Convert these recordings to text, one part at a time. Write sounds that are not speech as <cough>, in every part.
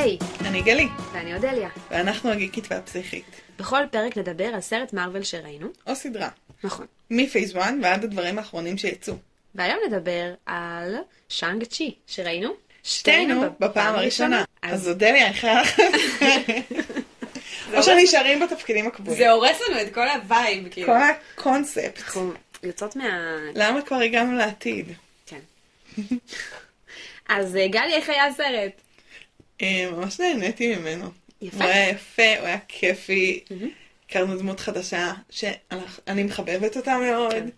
היי, אני גלי, ואני אודליה. ואנחנו הגיקית והפסיכית. בכל פרק נדבר על סרט מארוול שראינו. או סדרה. נכון. מ phase 1 ועד הדברים האחרונים שיצאו. והיום נדבר על שאנג צ'י, שראינו. שתינו בפעם הראשונה. אז אודליה, איך היה לך? <laughs> או שנשארים בתפקידים הקבועים. זה הורס לנו את כל ה vibe, כאילו. כל הקונספט. אנחנו יוצאות מה... למה כבר הגענו לעתיד? כן. <laughs> אז אה, גלי, איך היה הסרט? אה, ממש נהניתי ממנו. יפה. הוא היה יפה, הוא היה כיפי. הכרנו דמות חדשה שאני מחבבת אותה מאוד. כן.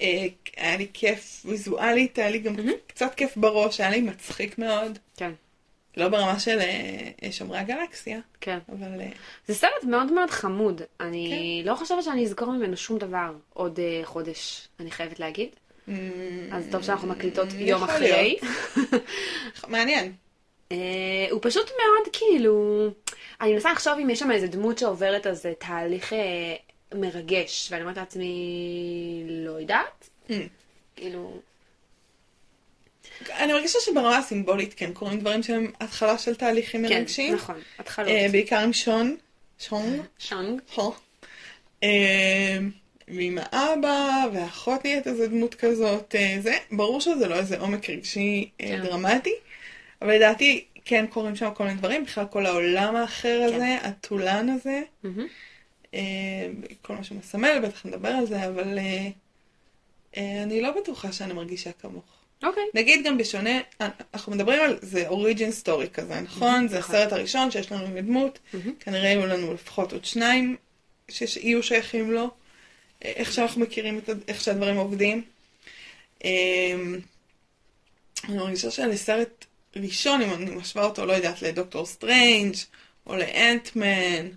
אה, היה לי כיף ויזואלית, היה לי גם קצת כיף בראש, היה לי מצחיק מאוד. כן. לא ברמה של אה, שומרי הגלקסיה, כן. אבל זה סרט מאוד מאוד חמוד. אני לא חושבת שאני אזכור ממנו שום דבר עוד חודש, אני חייבת להגיד. אז טוב שאנחנו מקליטות יום אחרי. <laughs> מעניין. אה, הוא פשוט מאוד כאילו, אני מנסה לחשוב אם יש שם איזה דמות שעוברת איזה תהליך אה, מרגש, ואני אומרת לעצמי, לא יודעת, Mm. כאילו, אני מרגישה שברמה הסימבולית כן קורים דברים שהם התחלה של תהליכים כן, מרגשים. נכון, התחלות. אה, בעיקר עם שון. הו. אה, ועם האבא, והאחות נהיית איזה דמות כזאת. זה, ברור שזה לא איזה עומק רגשי כן. דרמטי, אבל לדעתי כן קורים שם כל מיני דברים, בכלל כל העולם האחר כן. הזה, הטולן הזה. אה, כל מה שמסמל, בטח נדבר על זה, אבל אה, אה, אני לא בטוחה שאני מרגישה כמוך. אוקיי, נגיד גם בשונה, אנחנו מדברים על זה אוריג'ין סטורי כזה, נכון? זה נכון. הסרט הראשון שיש לנו עם דמות, מהמם. כנראה יהיו לנו לפחות עוד שניים שיהיו שייכים לו, איך שאנחנו מכירים את, איך שהדברים עובדים. אני מרגישה שלסרט ראשון, אם אני משווה אותו, לא יודעת, לדוקטור סטרנג', או לאנטמן,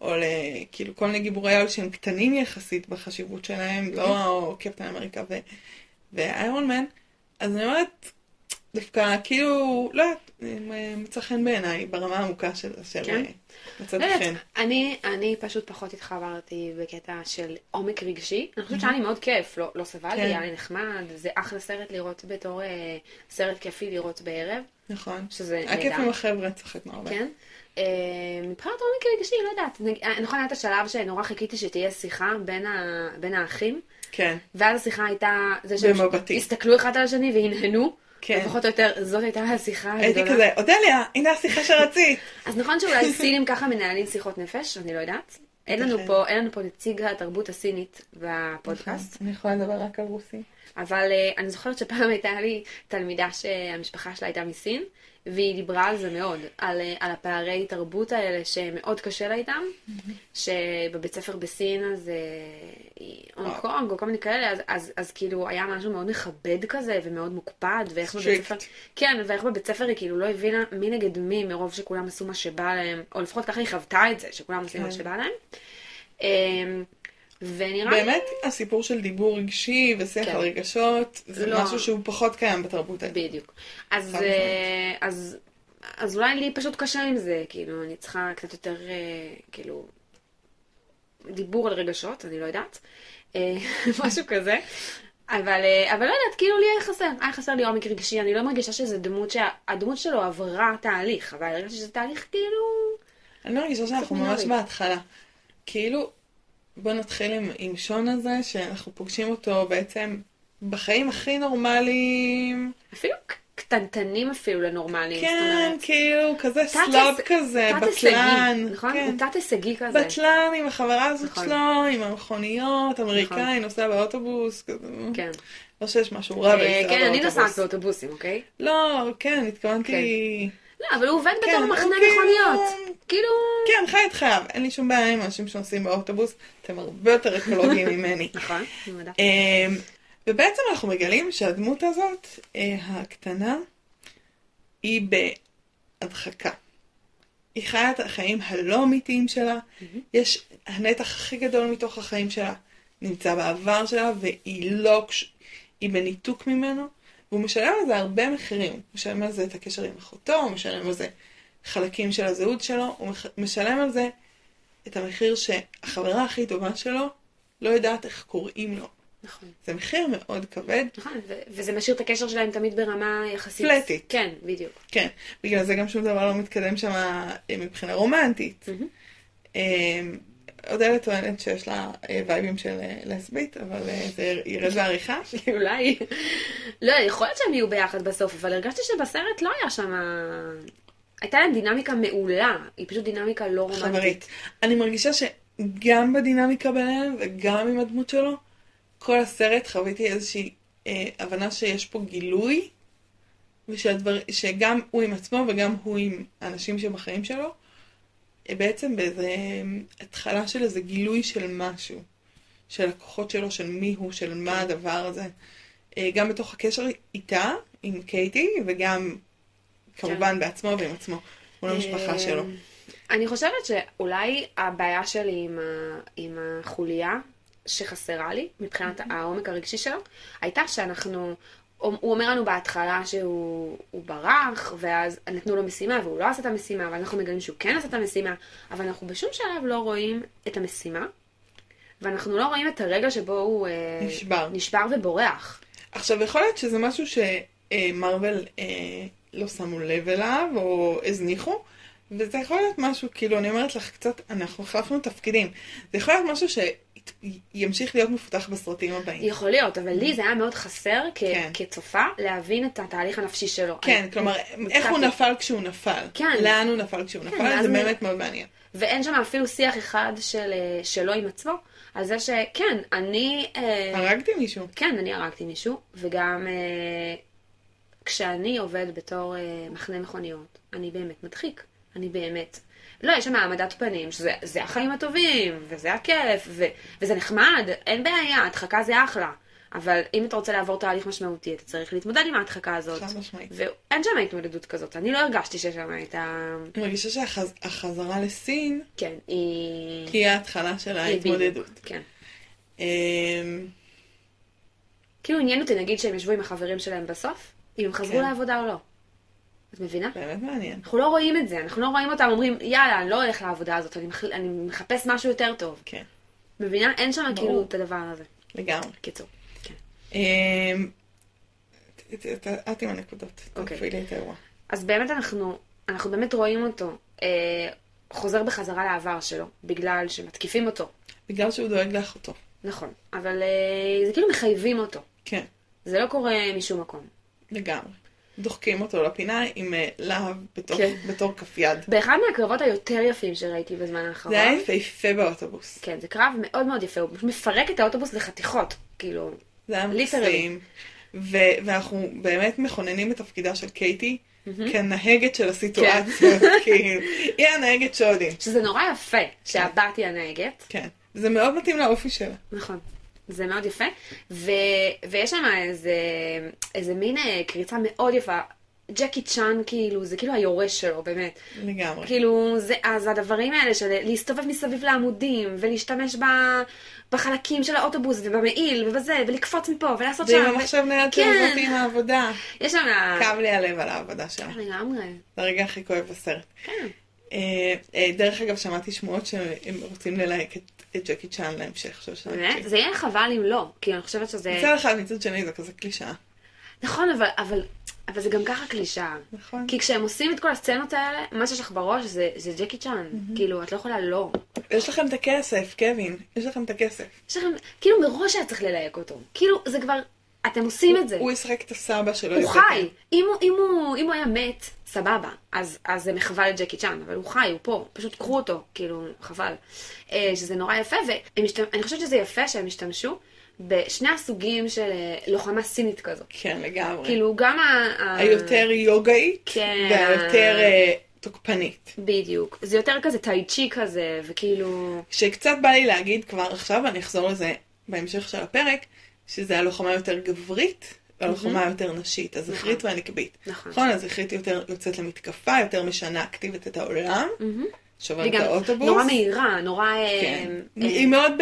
או לכאילו כל מיני גיבורי על שהם קטנים יחסית בחשיבות שלהם, לא קפטן אמריקה ו- ואיירון מן, אז אני אומרת, דווקא כאילו, לא יודעת, מצא חן בעיניי ברמה העמוקה של, של כן? מצד לא יודעת, חן. אני, אני פשוט פחות התחברתי בקטע של עומק רגשי. אני חושבת שהיה לי מאוד כיף, לא, לא סבל לי, כן. היה לי נחמד, זה אחלה סרט לראות בתור אה, סרט כיפי לראות בערב, נכון. שזה היה כיף נהדר. עם החבר'ה, צחקנו הרבה. כן. אה, מבחינת עומק רגשי, לא יודעת. אה, נכון, היה את השלב שנורא חיכיתי שתהיה שיחה בין, ה... בין האחים, כן, ואז השיחה הייתה, במבטים. הסתכלו אחד על השני והנהנו, כן. ופחות או יותר זאת הייתה השיחה הייתי הגדולה. כזה, אודליה, הנה השיחה שרצית. אז נכון שאולי סינים ככה מנהלים שיחות נפש, אני לא יודעת. אין לנו. פה, אין לנו פה נציג התרבות הסינית בפודקאסט, אני יכולה לדבר רק על רוסי. אבל אה, אני זוכרת שפעם הייתה לי תלמידה שהמשפחה שלה הייתה מסין, והיא דיברה על זה מאוד, על, אה, על הפערי תרבות האלה שמאוד קשה לה איתם, שבבית ספר בסין אז אה, היא הונג. קונג או כל מיני כאלה, אז, אז, אז כאילו היה משהו מאוד מכבד כזה ומאוד מוקפד, ואיך בבית. ספר, כן, ואיך בבית ספר היא כאילו לא הבינה מי נגד מי מרוב שכולם עשו מה שבא להם, או לפחות ככה היא חוותה את זה, שכולם עושים מה כן. שבא להם. ונראה לי... באמת, הסיפור של דיבור רגשי ושיח כן. על רגשות, זה לא. משהו שהוא פחות קיים בתרבות האלה. בדיוק. אז, חד אה, אז, אז אולי לי פשוט קשה עם זה, כאילו, אני צריכה קצת יותר, אה, כאילו, דיבור על רגשות, אני לא יודעת, אה, <laughs> משהו כזה. אבל, אבל לא יודעת, כאילו לי היה חסר, היה חסר לי עומק רגשי, אני לא מרגישה שזה דמות שהדמות שלו עברה תהליך, אבל הרגשתי שזה תהליך כאילו... אני מרגישה שאנחנו ממש. בהתחלה. כאילו, בוא נתחיל עם, עם שון הזה, שאנחנו פוגשים אותו בעצם בחיים הכי נורמליים. אפילו קטנטנים אפילו לנורמליים, כן, אומרת. כאילו, כזה תת- slob כזה, תת-הישגי, בטלן. נכון? כן. הוא תת-הישגי כזה. בטלן עם החברה הזאת נכון. שלו, עם המכוניות, אמריקאי, נוסע באוטובוס, כזה. כן. לא שיש משהו רע אה, בלנסוע כן, אני באוטובוס. נוסעת באוטובוסים, אוקיי? לא, כן, התכוונתי... לא, אבל הוא עובד כן, בתור מחנה כאילו- מכוניות. כאילו... כן, חי את חייו. אין לי שום בעיה עם אנשים שנוסעים באוטובוס, אתם הרבה יותר אקולוגיים <laughs> ממני. נכון, אני יודעת. אמ, ובעצם אנחנו מגלים שהדמות הזאת, אה, הקטנה, היא בהדחקה. היא חיה את החיים הלא אמיתיים שלה, יש הנתח הכי גדול מתוך החיים שלה, נמצא בעבר שלה, והיא לא, היא בניתוק ממנו, והוא משלם על זה הרבה מחירים. הוא משלם על זה את הקשר עם אחותו, הוא משלם על זה חלקים של הזהות שלו, הוא משלם על זה את המחיר שהחברה הכי טובה שלו לא יודעת איך קוראים לו. נכון. זה מחיר מאוד כבד. נכון, ו- וזה משאיר את הקשר שלהם תמיד ברמה יחסית... פלטית. כן, בדיוק. כן, בגלל זה גם שום דבר לא מתקדם שם אה, מבחינה רומנטית. מהמם. אודליה טוענת שיש לה אה, וייבים של אה, לסבית, אבל אה, זה ירד בעריכה. <laughs> אולי... לא, יכול להיות שהם יהיו ביחד בסוף, אבל הרגשתי שבסרט לא היה שם... הייתה להם דינמיקה מעולה, היא פשוט דינמיקה לא רומנטית. חברית. אני מרגישה שגם בדינמיקה ביניהם וגם עם הדמות שלו, כל הסרט חוויתי איזושהי אה, הבנה שיש פה גילוי, ושהדבר, שגם הוא עם עצמו וגם הוא עם האנשים שבחיים שלו, בעצם באיזה אה, התחלה של איזה גילוי של משהו, של הכוחות שלו, של מי הוא, של מה הדבר הזה. אה, גם בתוך הקשר איתה, עם קייטי, וגם כמובן בעצמו ועם עצמו, מול המשפחה אה, שלו. אני חושבת שאולי הבעיה שלי עם, ה... עם החוליה שחסרה לי, מבחינת העומק הרגשי שלו, הייתה שאנחנו, הוא אומר לנו בהתחלה שהוא הוא ברח, ואז נתנו לו משימה והוא לא עשה את המשימה, ואנחנו מגלים שהוא כן עשה את המשימה, אבל אנחנו בשום שלב לא רואים את המשימה, ואנחנו לא רואים את הרגע שבו הוא אה, נשבר. נשבר ובורח. עכשיו, יכול להיות שזה משהו שמרוויל אה, לא שמו לב אליו, או הזניחו, וזה יכול להיות משהו, כאילו, אני אומרת לך קצת, אנחנו החלפנו תפקידים. זה יכול להיות משהו שימשיך להיות מפותח בסרטים הבאים. יכול להיות, אבל לי זה היה מאוד חסר כ- כן. כצופה להבין את התהליך הנפשי שלו. כן, אני- כלומר. איך הוא נפל כשהוא נפל. כן. לאן הוא נפל כשהוא נפל, ואז זה אני- באמת מאוד מעניין. ואין שם אפילו שיח אחד של, אה, שלו עם עצמו, על זה שכן, אני... אה, הרגתי מישהו. כן, אני הרגתי מישהו, וגם אה, כשאני עובד בתור מחנה מכוניות, אני באמת מדחיק. אני באמת... לא, יש שם העמדת פנים, שזה זה החיים הטובים, וזה הכיף, ו, וזה נחמד, אין בעיה, הדחקה זה אחלה. אבל אם אתה רוצה לעבור תהליך משמעותי, אתה צריך להתמודד עם ההדחקה הזאת. חד משמעית. ואין שם התמודדות כזאת. אני לא הרגשתי שיש שם את ה... אני מרגישה שהחזרה לסין כן, היא... היא ההתחלה של ההתמודדות. כן. אמ, כאילו עניין אותי נגיד שהם ישבו עם החברים שלהם בסוף, אם הם חזרו כן. לעבודה או לא. את מבינה? באמת מעניין. אנחנו לא רואים את זה, אנחנו לא רואים אותם אומרים, יאללה, אני לא הולך לעבודה הזאת, אני, מח... אני מחפש משהו יותר טוב. כן, מבינה? אין שם ברור. כאילו את הדבר הזה. לגמרי. קיצור. כן. אמ, את עם הנקודות, אוקיי. תפעילי את האירוע. אז באמת אנחנו, אנחנו באמת רואים אותו אה, חוזר בחזרה לעבר שלו, בגלל שמתקיפים אותו. בגלל שהוא דואג לאחותו. נכון. אבל אה, זה כאילו מחייבים אותו. כן, זה לא קורה משום מקום. לגמרי. דוחקים אותו לפינה עם אה, להב בתור- כן. בתור כף יד. באחד מהקרבות היותר יפים שראיתי בזמן האחרון. זה היה יפהפה באוטובוס. כן, זה קרב מאוד מאוד יפה, הוא פשוט מפרק את האוטובוס לחתיכות, כאילו, זה היה. מקסים. ו- ואנחנו באמת מכוננים את תפקידה של קייטי כנהגת של הסיטואציה. <laughs> כאילו, היא הנהגת שודי. שזה נורא יפה שהבת היא הנהגת, כן. זה מאוד מתאים לאופי שלה. נכון, זה מאוד יפה, ו... ויש שם איזה, איזה מין אה, קריצה מאוד יפה, ג'קי צ'אן כאילו, זה כאילו היורש שלו, באמת. לגמרי. כאילו, זה, אז הדברים האלה של להסתובב מסביב לעמודים, ולהשתמש ב, בחלקים של האוטובוס, ובמעיל, ובזה, ולקפוץ מפה, ולעשות ועם שם. המחשב נייד כן. של זאתי עם העבודה. יש שם... כאב לי הלב על העבודה שלה. לגמרי. זה הרגע הכי כואב בסרט. כן. אה, אה, דרך אגב, שמעתי שמועות שהם רוצים ללהק את, את ג'קי צ'אן להמשך. באמת? זה יהיה חבל אם לא, כי אני חושבת שזה... מצד אחד, מצד שני זה כזה קלישאה. נכון, אבל, אבל, אבל זה גם ככה קלישאה. נכון. כי כשהם עושים את כל הסצנות האלה, מה שיש לך בראש זה, זה ג'קי צ'אן. כאילו, את לא יכולה לא. יש לכם את הכסף, קווין. יש לכם את הכסף. יש לכם, כאילו מראש היה צריך ללהק אותו. כאילו, זה כבר, אתם עושים את זה. הוא ישחק את הסבא שלו. הוא חי. אם הוא, אם, הוא, אם הוא היה מת, סבבה. אז, אז זה מחווה לג'קי צ'אן, אבל הוא חי, הוא פה. פשוט קחו אותו, כאילו, חבל. אה, שזה נורא יפה, ואני חושבת שזה יפה שהם השתמשו בשני הסוגים של אה, לוחמה סינית כזו. כן, לגמרי. כאילו, גם ה... היותר יוגאית, כן. והיותר אה, תוקפנית. בדיוק. זה יותר כזה טאי צ'י כזה, וכאילו... שקצת בא לי להגיד כבר עכשיו, ואני אחזור לזה בהמשך של הפרק, שזה הלוחמה יותר גברית, והלוחמה יותר נשית, הזכרית והנקבית. נכון. נכון, הזכרית יותר יוצאת למתקפה, יותר משנה אקטיבית את העולם, שוברת את האוטובוס. נורא מהירה, נורא... אה, כן. אה, היא מאוד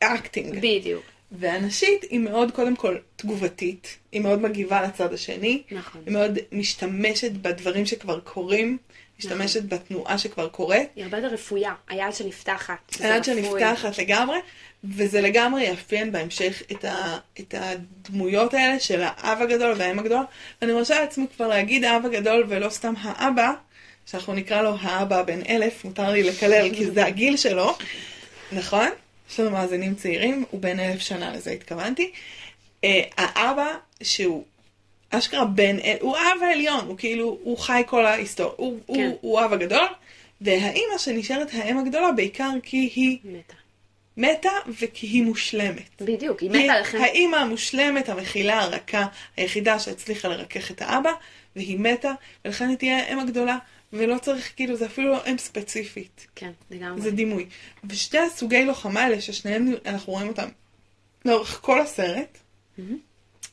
ב acting. בדיוק. והנשית היא מאוד, קודם כל, תגובתית. היא מאוד מגיבה לצד השני. נכון. היא מאוד משתמשת בדברים שכבר קורים, משתמשת בתנועה שכבר קורית. היא הרבה יותר רפויה, היד שנפתחת. היד. שנפתחת לגמרי, וזה לגמרי יאפיין בהמשך את, ה, את הדמויות האלה של האב הגדול והאם הגדול. ואני מרשה לעצמי כבר להגיד האב הגדול ולא סתם האבא, שאנחנו נקרא לו האבא בן אלף, מותר לי לקלל כי זה הגיל שלו, נכון? יש לנו מאזינים צעירים, הוא בן אלף שנה, לזה התכוונתי. אה, האבא שהוא אשכרה בן, הוא האב העליון, הוא כאילו, הוא חי כל ההיסטוריה, הוא, כן. הוא, הוא האב הגדול, והאימא שנשארת האם הגדולה בעיקר כי היא מתה. מתה וכי היא מושלמת. בדיוק, היא היא מתה לכן. האימא המושלמת, המכילה, הרכה, היחידה שהצליחה לרכך את האבא, והיא מתה, ולכן היא תהיה האם הגדולה, ולא צריך, כאילו, זה אפילו לא אם ספציפית, כן, לגמרי. זה דימוי. ושתי הסוגי לוחמה האלה, ששניהם, אנחנו רואים אותם לאורך כל הסרט, מהמם.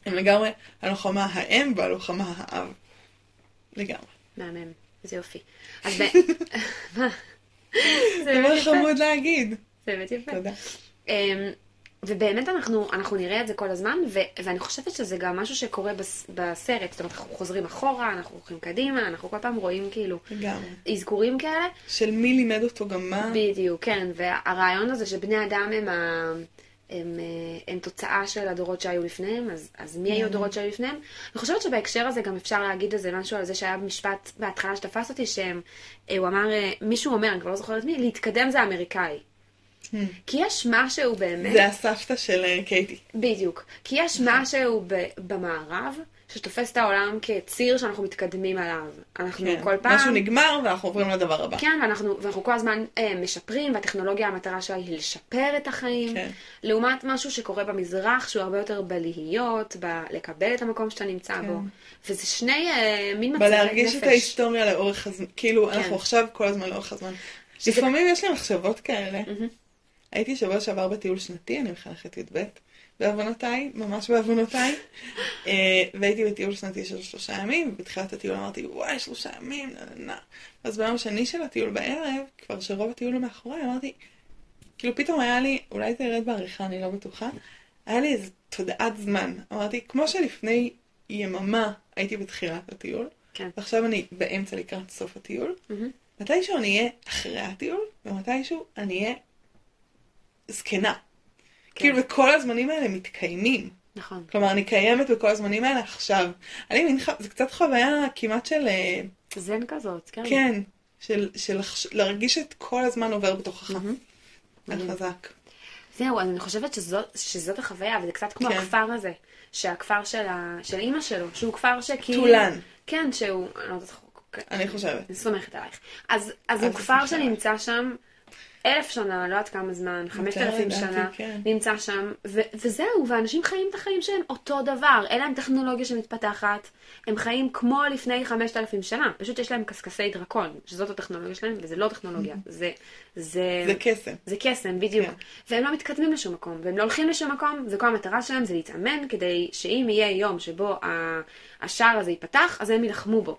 הם לגמרי הלוחמה האם והלוחמה האב. לגמרי. מהמם, איזה יופי. <laughs> אז ב... <laughs> מה? זה דבר. חמוד להגיד. זה באמת יפה. תודה. אמ, ובאמת אנחנו, אנחנו נראה את זה כל הזמן, ו, ואני חושבת שזה גם משהו שקורה בס, בסרט. זאת אומרת, אנחנו חוזרים אחורה, אנחנו הולכים קדימה, אנחנו כל פעם רואים כאילו לגמרי. אזכורים כאלה. של מי לימד אותו גם מה. בדיוק, כן. והרעיון הזה שבני אדם הם, ה... הם, אה, הם תוצאה של הדורות שהיו לפניהם, אז, אז מי היו הדורות שהיו לפניהם? אני חושבת שבהקשר הזה גם אפשר להגיד איזה משהו על זה שהיה משפט בהתחלה שתפס אותי, שהוא אמר, אה, מישהו אומר, אני כבר לא זוכרת מי, להתקדם זה אמריקאי. Hmm. כי יש משהו באמת... זה הסבתא של אה, קייטי. בדיוק. כי יש משהו ב- במערב שתופס את העולם כציר שאנחנו מתקדמים עליו. אנחנו כן. כל פעם... משהו נגמר ואנחנו עוברים לדבר הבא. כן, ואנחנו, ואנחנו כל הזמן אה, משפרים, והטכנולוגיה, המטרה שלה היא לשפר את החיים. כן. לעומת משהו שקורה במזרח, שהוא הרבה יותר בלהיות, בלקבל את המקום שאתה נמצא בו. וזה שני אה, מין מצבי נפש. בלהרגיש את ההיסטוריה לאורך הזמן. כאילו, כן. אנחנו עכשיו כל הזמן לאורך הזמן. לפעמים יש לי מחשבות כאלה. הייתי שבוע שעבר בטיול שנתי, אני מחנכת י"ב, בעוונותיי, ממש בעוונותיי, אה, והייתי בטיול שנתי של שלושה ימים, ובתחילת הטיול אמרתי, וואי, שלושה ימים, נה נה נה. אז ביום השני של הטיול בערב, כבר שרוב הטיול הוא מאחוריי, אמרתי, כאילו פתאום היה לי, אולי זה ירד בעריכה, אני לא בטוחה, היה לי איזו תודעת זמן. אמרתי, כמו שלפני יממה הייתי בתחילת הטיול, כן. ועכשיו אני באמצע לקראת סוף הטיול, מהמם. מתישהו אני אהיה אחרי הטיול, ומתישהו אני אהיה זקנה. כאילו, וכל הזמנים האלה מתקיימים. נכון. כלומר, אני קיימת בכל הזמנים האלה עכשיו. אני מין, ח- זה קצת חוויה כמעט של, אה, זן כזאת, כן. כן, של, של לחש- להרגיש את כל הזמן עובר בתוכך. זה חזק. זהו, אז אני חושבת שזאת, שזאת החוויה, וזה קצת כמו כן. הכפר הזה. שהכפר של, ה, של אימא שלו, שהוא כפר שכאילו... טולן. כן, שהוא... אני לא יודעת איך. אני חושבת. אני סומכת עלייך. אז, אז אז הוא כפר. שנמצא שם אלף שנה, לא יודעת כמה זמן, חמשת אלפים שנה, כן. נמצא שם, ו- וזהו, ואנשים חיים את החיים שלהם אותו דבר. אין להם טכנולוגיה שמתפתחת, הם חיים כמו לפני חמשת אלפים שנה, פשוט יש להם קשקשי דרקון, שזאת הטכנולוגיה שלהם, וזה לא טכנולוגיה, זה... זה... זה קסם. זה קסם, בדיוק. כן. והם לא מתקדמים לשום מקום, והם לא הולכים לשום מקום, וכל המטרה שלהם זה להתאמן כדי שאם יהיה יום שבו ה- השער הזה ייפתח, אז הם יילחמו בו.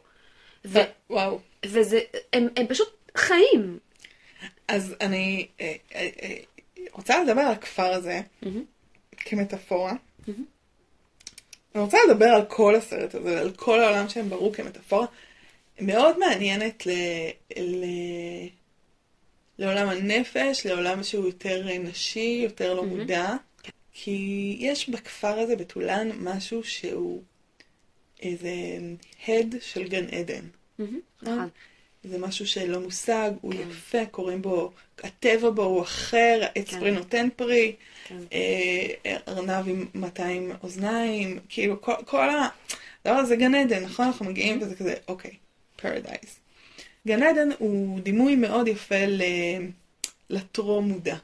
ו- וואו. וזה, הם, הם פשוט חיים. אז אני אה, אה, אה, רוצה לדבר על הכפר הזה כמטאפורה. אני רוצה לדבר על כל הסרט הזה, על כל העולם שהם ברו כמטאפורה. מאוד מעניינת ל... ל... לעולם הנפש, לעולם שהוא יותר נשי, יותר לא מודע. כי יש בכפר הזה, בטולן, משהו שהוא איזה הד של גן עדן. נכון. זה משהו שלא מושג, הוא יפה, קוראים בו, הטבע בו הוא אחר, העץ כן. פרי נותן פרי, כן. אה, ארנב עם 200 אוזניים, כאילו כל, כל ה... הדבר הזה גן עדן, נכון? אנחנו מגיעים וזה כזה, אוקיי, פרדייז. גן עדן הוא דימוי מאוד יפה ל... לטרום מודע.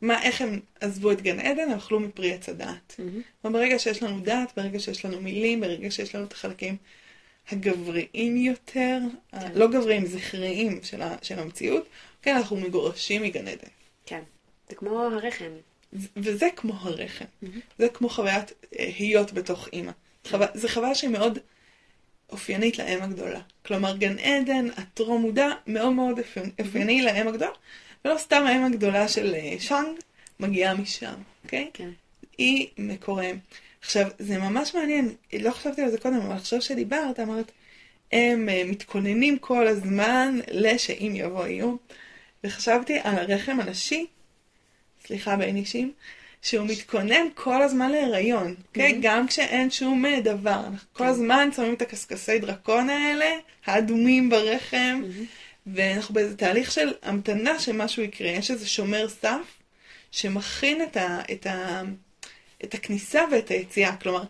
מה, איך הם עזבו את גן עדן? הם אכלו מפרי עץ הדעת. וברגע שיש לנו דעת, ברגע שיש לנו מילים, ברגע שיש לנו את החלקים הגבריים יותר, כן. לא גבריים, זכריים של, ה, של המציאות, כן, אנחנו מגורשים מגן עדן. כן. זה כמו הרחם. וזה כמו הרחם. זה כמו חוויית אה, להיות בתוך אימא. חווה, זו חוויה שהיא מאוד אופיינית לאם הגדולה. כלומר, גן עדן, הטרום מודע, מאוד מאוד אופי- אופייני לאם הגדולה, ולא סתם האם הגדולה של אה, שאנג מגיעה משם, אוקיי? כן. היא מקורם. עכשיו, זה ממש מעניין, לא חשבתי על זה קודם, אבל עכשיו שדיברת, אמרת, הם אה, מתכוננים כל הזמן לשאם יבוא איום. וחשבתי על הרחם הנשי, סליחה בין אישים, שהוא מתכונן כל הזמן להיריון, אוקיי? Okay? גם כשאין שום אה, דבר. אנחנו כל הזמן שמים את הקשקשי דרקון האלה, האדומים ברחם, ואנחנו באיזה תהליך של המתנה שמשהו יקרה. יש איזה שומר סף שמכין את, ה, את, ה, את הכניסה ואת היציאה. כלומר,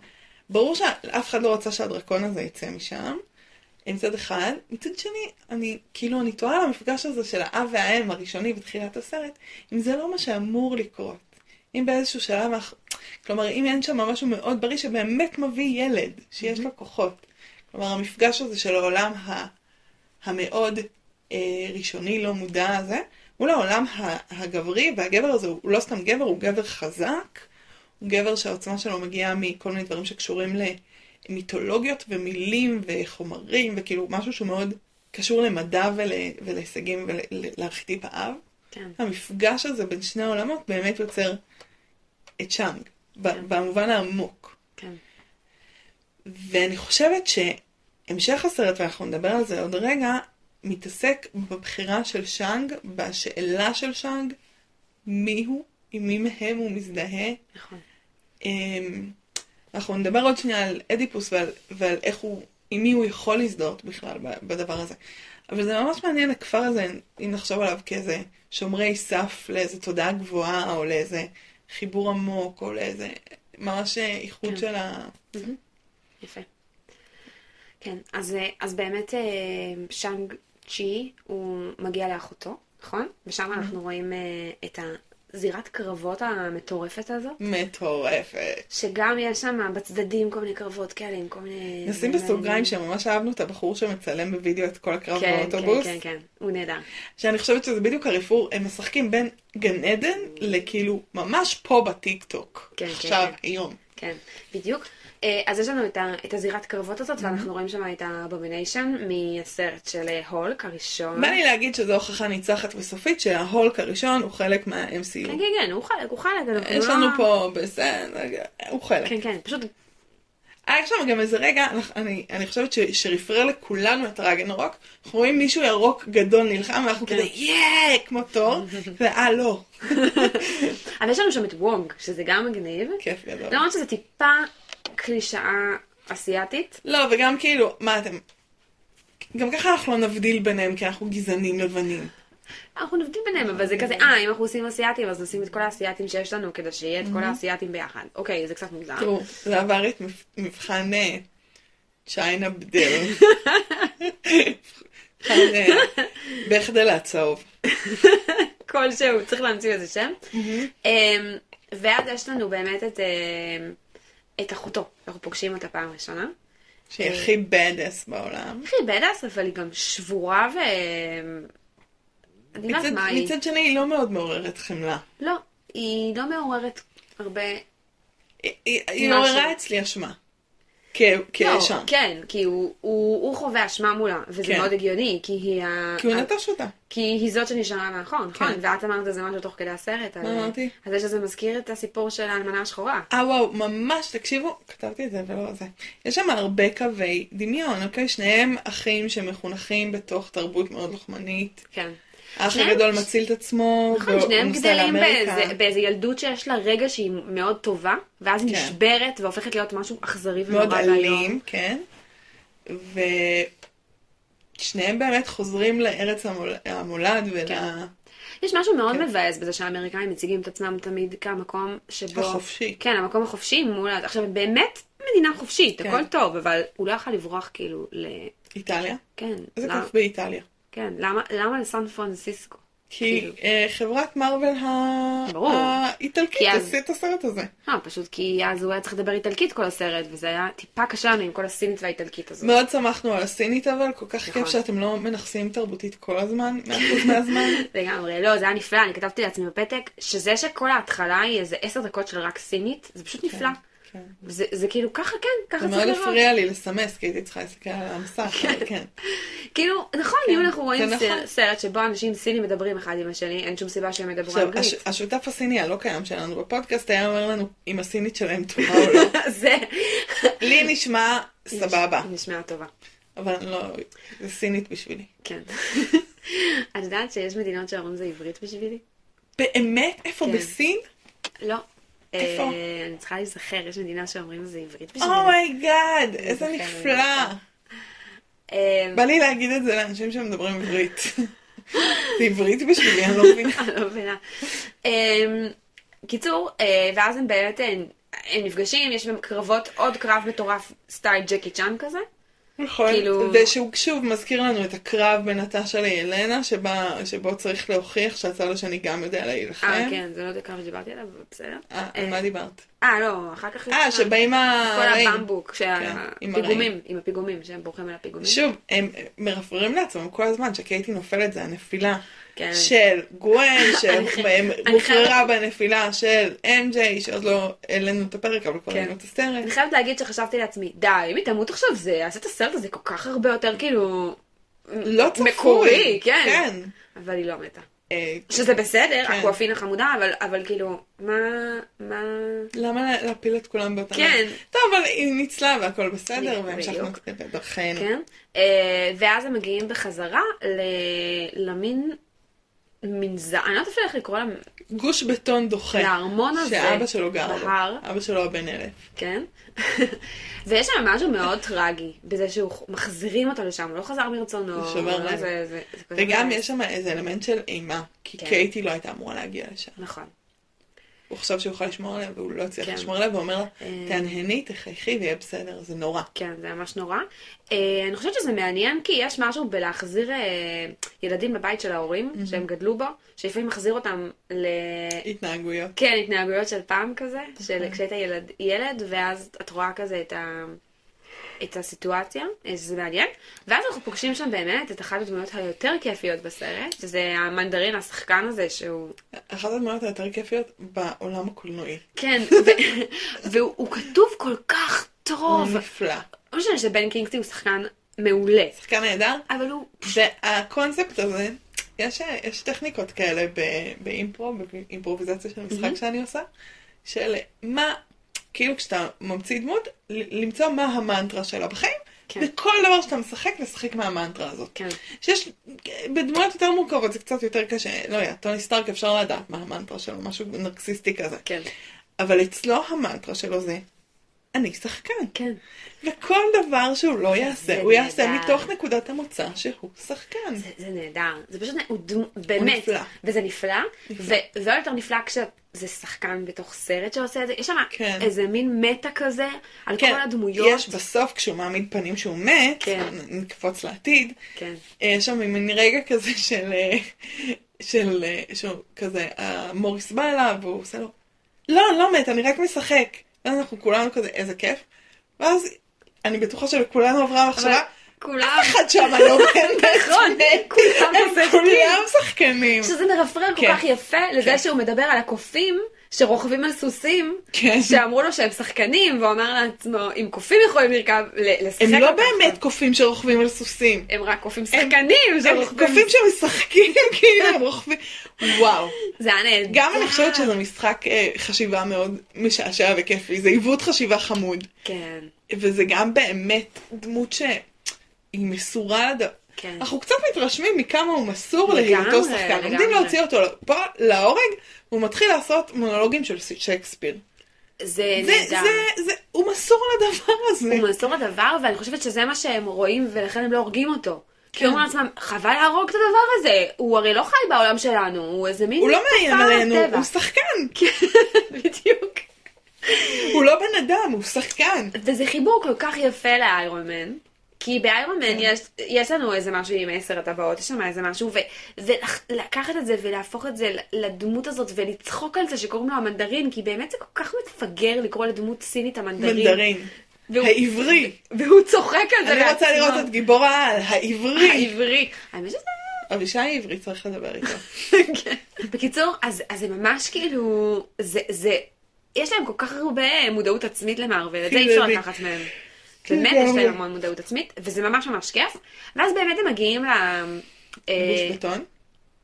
ברור שאף אחד לא רצה שהדרקון הזה יצא משם, מצד אחד. מצד שני, אני, כאילו, אני תוהה על המפגש הזה של האב והאם הראשוני בתחילת הסרט, אם זה לא מה שאמור לקרות. אם באיזשהו שלב, כלומר, אם אין שם משהו מאוד בריא שבאמת מביא ילד, שיש לו כוחות. כלומר, המפגש הזה של העולם ה, המאוד אה, ראשוני, לא מודע הזה, מול העולם הגברי, והגבר הזה הוא לא סתם גבר, הוא גבר חזק, גבר שהעוצמה שלו מגיעה מכל מיני דברים שקשורים למיתולוגיות ומילים וחומרים, וכאילו משהו שהוא מאוד קשור למדע ול, ולהישגים ולארכיטיפ האב. כן. המפגש הזה בין שני העולמות באמת יוצר את שאנג, כן. במובן העמוק. כן. ואני חושבת שהמשך הסרט, ואנחנו נדבר על זה עוד רגע, מתעסק בבחירה של שאנג, בשאלה של שאנג, מי הוא, עם מי מהם הוא מזדהה. נכון. Um, אנחנו נדבר עוד שנייה על אדיפוס ועל, ועל איך הוא, עם מי הוא יכול להזדהות בכלל בדבר הזה. אבל זה ממש מעניין הכפר הזה, אם נחשוב עליו כאיזה שומרי סף לאיזה תודעה גבוהה, או לאיזה חיבור עמוק, או לאיזה ממש איחוד כן. של ה... יפה. כן, אז, אז באמת אה, שאנג צ'י, הוא מגיע לאחותו, נכון? ושם אנחנו רואים אה, את הזירת קרבות המטורפת הזאת. מטורפת. שגם יש שם בצדדים כל מיני קרבות כאלה עם כל מיני... נשים בסוגריים שממש אהבנו את הבחור שמצלם בווידאו את כל הקרב כן, באוטובוס. כן, כן, כן, הוא נהדר. שאני חושבת שזה בדיוק הרפרור, הם משחקים בין גן עדן לכאילו ממש פה בטיק טוק. כן, כן, עכשיו, כן. היום. כן, בדיוק. אה, אז יש לנו את, ה, את הזירת קרבות הזאת. ואנחנו רואים שם את האבומיניישן מהסרט של אה, הולק הראשון. בא לי להגיד שזו הוכחה ניצחת וסופית שההולק הראשון הוא חלק מה-MCU. כן, כן, כן, הוא חלק, הוא חלק. יש לנו לא... פה בסדר, הוא חלק. כן, כן, פשוט... היה שם גם איזה רגע, אני, אני חושבת ש, שרפרר לכולנו את רגנרוק, אנחנו רואים מישהו ירוק גדול נלחם, ואנחנו כן. כזה יאה, כמו תור, <laughs> ואה לא. <laughs> אבל יש לנו שם את וונג, שזה גם מגניב. כיף גדול. למרות שזה טיפה קלישאה אסיאתית. לא, וגם כאילו, מה אתם... גם ככה אנחנו לא נבדיל ביניהם, כי אנחנו גזענים לבנים. אנחנו נבדיל ביניהם, אבל זה כזה, אה, אם אנחנו עושים אסיאתים, אז נשים את כל האסיאתים שיש לנו, כדי שיהיה את כל האסיאתים ביחד. אוקיי, זה קצת מוזר. תראו, זה עבר את מבחן צ'יינה בדל. בחדל הצהוב. כלשהו, צריך להמציא לזה שם. אמ, ואז יש לנו באמת את... את אחותו, אנחנו פוגשים אותה פעם ראשונה. שהיא הכי בדאס בעולם. הכי בדאס, אבל היא גם שבורה ו... אני לא יודעת מה היא. מצד שני היא לא מאוד מעוררת חמלה. לא, היא לא מעוררת הרבה... היא מעוררה אצלי אשמה. כאשם. לא, כן, כי הוא, הוא, הוא חווה אשמה מולה, וזה כן. מאוד הגיוני, כי היא ה... כי הוא נטש אותה. כי היא זאת שנשארה מאחור, נכון? כן. ואת אמרת איזה משהו תוך כדי הסרט. מה אמרתי? אז זה שזה מזכיר את הסיפור של האלמנה השחורה. אה וואו, ממש, תקשיבו, כתבתי את זה ולא זה. יש שם הרבה קווי דמיון, אוקיי? שניהם אחים שמחונכים בתוך תרבות מאוד לוחמנית. כן. האח הגדול מציל את עצמו, נכון, שניהם גדלים באיזה, באיזה ילדות שיש לה רגע שהיא מאוד טובה, ואז היא כן. נשברת והופכת להיות משהו אכזרי ונורא ואיום. מאוד אלים, כן. ושניהם באמת חוזרים לארץ המול... המולד ול... כן. יש משהו מאוד כן. מבאס בזה שהאמריקאים מציגים את עצמם תמיד כמקום שבו... החופשי. כן, המקום החופשי מול... עכשיו, באמת מדינה חופשית, כן. הכל טוב, אבל הוא לא יכול לברוח כאילו ל... איטליה? כן. איזה כיף באיטליה. כן, למה, למה לסן פרנסיסקו? כי כאילו. אה, חברת מרוויל האיטלקית עשתה את הסרט הזה. אה, פשוט כי אז הוא היה צריך לדבר איטלקית כל הסרט, וזה היה טיפה קשה לנו עם כל הסינית והאיטלקית הזאת. מאוד שמחנו על הסינית אבל, כל כך כיף נכון. שאתם לא מנכסים תרבותית כל הזמן, מאה אחוז מהזמן. <laughs> לגמרי, לא, זה היה נפלא, אני כתבתי לעצמי בפתק, שזה שכל ההתחלה היא איזה עשר דקות של רק סינית, זה פשוט נפלא. כן. כן. זה, זה כאילו ככה כן, ככה צריך לראות. זה מאוד הפריע לי לסמס, כי הייתי צריכה להסתכל על המסך, אבל כן. כאילו, נכון, אם כן, אנחנו רואים נכון. סרט שבו אנשים סינים מדברים אחד עם השני, אין שום סיבה שהם ידברו אנגלית. השותף הסיני הלא קיים שלנו בפודקאסט היה אומר לנו אם הסינית שלהם טובה <laughs> או לא. זה. לי נשמע סבבה. נשמעה טובה. אבל לא, זה סינית בשבילי. כן. <laughs> את יודעת שיש מדינות שאומרים זה עברית בשבילי? באמת? איפה? כן. בסין? לא. איפה? אה, אני צריכה להיזכר, יש מדינה שאומרים זה עברית בשבילי. Oh my god, איזה נפלא. אה, בא לי להגיד את זה לאנשים שמדברים עברית. <laughs> זה עברית בשבילי, אני לא <laughs> מבינה. אני לא מבינה. אמ, קיצור, אה, ואז הם באמת, אה, הם נפגשים, יש בהם קרבות, עוד קרב מטורף סטייל ג'קי צ'אן כזה. נכון, כאילו- זה שהוא שוב מזכיר לנו את הקרב בין נטשה לילנה, שבה, שבו צריך להוכיח שהצד השני גם יודע להילחם. אה, כן, זה לא יודע כמה שדיברתי עליו, אבל בסדר. אה, על מה דיברת? אה, לא, אחר כך... אה, שבאים ה... כל הרעים. הבמבוק, כן, עם שהפיגומים, עם הפיגומים, שהם בורחים על הפיגומים. שוב, הם מרפררים לעצמם כל הזמן שקייטי נופלת זה הנפילה כן. של גוון, <laughs> שהוכררה בנפילה של אמג'יי, שעוד לא העלינו את הפרק, אבל כבר כן. ראינו את הסרט. אני חייבת להגיד שחשבתי לעצמי, די, אם היא תמות עכשיו זה יעשה את הסרט הזה כל כך הרבה יותר כאילו... לא צפוי. מקורי, כן. כן. אבל היא לא מתה. אה, שזה בסדר, כן. אקוואפינה חמודה, אבל, אבל כאילו, מה, מה... למה לה- להפיל את כולם באותה... כן. רגע? טוב, אבל היא ניצלה והכל בסדר. והמשכנו בדרכנו. כן? אה, ואז הם מגיעים בחזרה ל- למין, מין ז... אני לא יודעת אפילו איך לקרוא לה, גוש בטון דוחה. לארמון הזה. שאבא שלו גר. בהר. אבא שלו הבן אלף. כן? <laughs> ויש שם משהו מאוד טרגי, בזה שהוא מחזירים אותו לשם, הוא לא חזר מרצונו. זה שובר לב. וגם. יש שם איזה אלמנט של אימה, כי כן. קייטי לא הייתה אמורה להגיע לשם. נכון. הוא חשב שהוא יוכל לשמור עליה, והוא לא הצליח כן. לשמור עליה, ואומר לה, אה. תהנהני, תחייכי ויהיה בסדר, זה נורא. כן, זה ממש נורא. אה, אני חושבת שזה מעניין כי יש משהו בלהחזיר אה, ילדים לבית של ההורים שהם גדלו בו, שלפעמים מחזיר אותם ל... התנהגויות. כן, התנהגויות של פעם כזה, של כשהיית ילד, ילד, ואז את רואה כזה את, ה... את הסיטואציה, אה, שזה מעניין. ואז אנחנו פוגשים שם באמת את אחת הדמויות היותר כיפיות בסרט, שזה המנדרין, השחקן הזה, שהוא... אחת הדמויות היותר כיפיות בעולם הקולנועי. כן. <laughs> והוא הוא כתוב כל כך הוא טוב. נפלא. לא משנה שבן קינגסטי הוא שחקן מעולה, שחקן נהדר. אבל הוא... והקונספט הזה, יש, יש טכניקות כאלה באימפרו, באימפרוביזציה של משחק שאני עושה, של מה, כאילו כשאתה ממציא דמות, למצוא מה המנטרה שלה בחיים, כן. וכל דבר שאתה משחק, לשחק מהמנטרה הזאת. כן, שיש, בדמויות יותר מורכבות זה קצת יותר קשה, לא יודע, טוני סטארק אפשר לדעת מה המנטרה שלו, משהו נרקסיסטי כזה. כן, אבל אצלו המנטרה שלו זה, אני שחקן. כן. וכל דבר שהוא לא יעשה, הוא יעשה נהדר. מתוך נקודת המוצא שהוא שחקן. זה, זה נהדר. זה פשוט, הוא דמו, באמת. נפלא. וזה נפלא. נפלא. ו- ועוד יותר נפלא כשזה שחקן בתוך סרט שעושה את זה. יש שם כן. איזה מין מטה כזה על כן, כל הדמויות. יש בסוף, כשהוא מעמיד פנים שהוא מת, כן. נקפוץ לעתיד, כן, אה, יש שם מין רגע כזה של, אה, של, אה, שהוא כזה, המוריס בא אליו, והוא עושה לו, לא, אני לא מת, אני רק משחק. ואז אנחנו כולנו כזה, איזה כיף. ואז אני בטוחה שלכולנו עברה המחשבה, כולם... אף אחד שם לא <laughs> באמת נכון. כולם הם משחקים. כולם שחקנים. שזה מרפרר כל כן. כך יפה לזה כן. שהוא מדבר על הקופים שרוכבים על סוסים, כן. שאמרו לו שהם שחקנים, והוא אמר לעצמו, אם קופים יכולים לרכב, לשחק הם לא על ככה." באמת קופים שרוכבים על סוסים. הם רק קופים שחקנים הם שרוכבים. קופים שמשחקים, <laughs> כאילו הם רוכבים. וואו. זה היה נהדר. גם אני חושבת שזה משחק אה, חשיבה מאוד משעשע וכיפי, זה עיוות חשיבה חמוד. כן, וזה גם באמת דמות שהיא מסורה לד... כן. אנחנו קצת מתרשמים מכמה הוא מסור להיותו שחקן. עומדים להוציא אותו פה להורג, והוא מתחיל לעשות מונולוגים של שייקספיר. זה נהדר. זה, זה, הוא מסור לדבר הזה. הוא מסור לדבר, ואני חושבת שזה מה שהם רואים, ולכן הם לא הורגים אותו. כי כן. הם אומרים לעצמם, חבל להרוג את הדבר הזה, הוא הרי לא חי בעולם שלנו, הוא איזה מין הוא לא מאיים עלינו, מהטבע." הוא שחקן. <laughs> כן, בדיוק. הוא לא בן אדם, הוא שחקן. וזה חיבור כל כך יפה לאיירון מן. כי באיירון מן יש, יש לנו איזה משהו עם עשר הטבעות, יש שם איזה משהו, ולקחת את זה ולהפוך את זה לדמות הזאת ולצחוק על זה שקוראים לו המנדרין, כי באמת זה כל כך מפגר לקרוא לדמות סינית המנדרין. מנדרין. והוא- העברי. והוא צוחק על זה אני רוצה. לראות את גיבור העל, העברי. העברי. האמת שזה... אבישי העברי צריך לדבר איתו. כן. בקיצור, אז, אז זה ממש כאילו, זה, זה, יש להם כל כך הרבה מודעות עצמית למערבל, את זה אי אפשר. לקחת מהם. באמת יש לגמרי. להם המון מודעות עצמית, וזה ממש ממש כיף. ואז באמת הם מגיעים ל... אה, גוש בטון.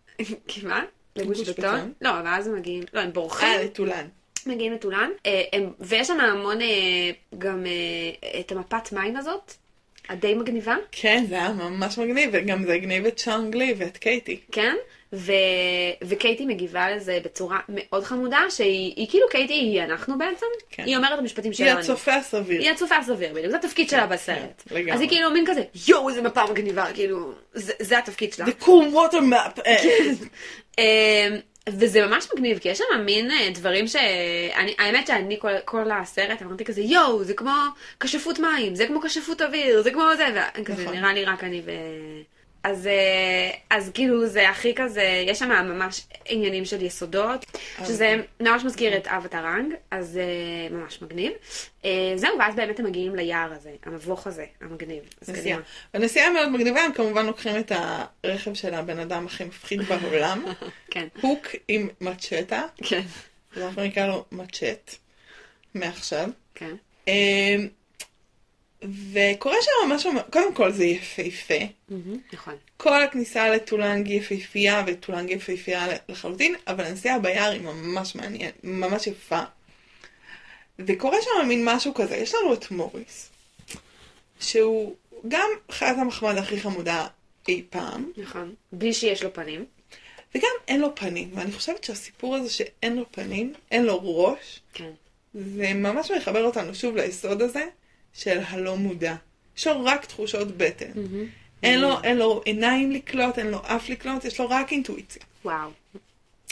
<laughs> מה? לגוש גוש בטון? לא, ואז הם מגיעים, לא, הם בורחים, אה, לטולן. מגיעים לטולן, אה, ויש שם המון אה, גם את המפת מים הזאת, הדי מגניבה, כן, זה היה ממש מגניב, וגם זה הגניב את צ'אנגלי ואת קייטי. כן? ו... וקייטי מגיבה לזה בצורה מאוד חמודה, שהיא היא כאילו קייטי היא אנחנו בעצם, כן. היא אומרת את המשפטים היא שלנו. הצופה הסביר. היא הצופה הסביר בדיוק, זה התפקיד שלה בסרט. כן, לגמרי. אז היא כאילו מין כזה, יואו איזה מפה מגניבה, כאילו, זה, זה התפקיד שלה. The cool water map. אה, <laughs> אמ, וזה ממש מגניב, כי יש שם מין אה, דברים ש... אני, האמת שאני כל, כל הסרט אמרתי כזה, יואו, זה כמו כשפות מים, זה כמו כשפות אוויר, זה כמו זה, וכזה נכון. נראה לי רק אני ו... אז, אה, אז כאילו זה הכי כזה, יש שם ממש עניינים של יסודות, שזה ממש מזכיר את אבטרנג, אז אה, ממש מגניב. אה, זהו, ואז באמת הם מגיעים ליער הזה, המבוך הזה, המגניב. נסיעה. הנסיעה מאוד מגניבה, הם כמובן לוקחים את הרכב של הבן אדם הכי מפחיד בעולם, <laughs> כן, הוק עם מצ'טה, כן, אנחנו נקרא לו מצ'ט, מעכשיו. כן. וקורה שם משהו, קודם כל זה יפהפה. נכון. כל הכניסה לטולנג יפהפייה, וטולנג יפהפייה לחלוטין, אבל הנסיעה ביער היא ממש מעניינת, ממש יפה. וקורה שם מין משהו כזה, יש לנו את מוריס, שהוא גם חיית המחמד הכי חמודה אי פעם, נכון. בלי שיש לו פנים. וגם אין לו פנים, ואני חושבת שהסיפור הזה שאין לו פנים, אין לו ראש, כן. זה ממש מחבר אותנו שוב ליסוד הזה של הלא מודע. יש לו רק תחושות בטן. אין לו, אין לו עיניים לקלוט, אין לו אף לקלוט, יש לו רק אינטואיציה. וואו.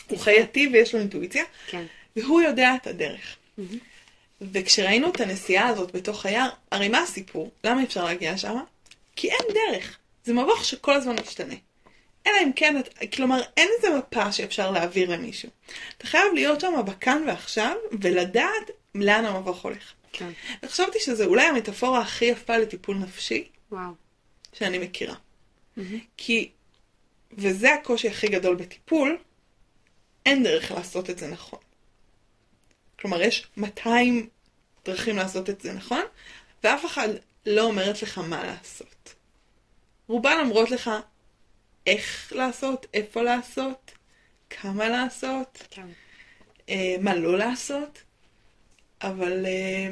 הוא חייתי ויש לו אינטואיציה, כן. והוא יודע את הדרך. וכשראינו את הנסיעה הזאת בתוך היער, הרי מה הסיפור? למה אפשר להגיע שם? כי אין דרך. זה מבוך שכל הזמן משתנה. אלא אם כן, את- כלומר, אין איזה מפה שאפשר להעביר למישהו. אתה חייב להיות שם בכאן ועכשיו, ולדעת לאן המבוך הולך. כן. וחשבתי שזה אולי המטאפורה הכי יפה לטיפול נפשי וואו. שאני מכירה. כי, וזה הקושי הכי גדול בטיפול, אין דרך לעשות את זה נכון. כלומר, יש 200 דרכים לעשות את זה נכון, ואף אחד לא אומרת לך מה לעשות. רובן אומרות לך איך לעשות, איפה לעשות, כמה לעשות, כן. אה, מה לא לעשות, אבל אה,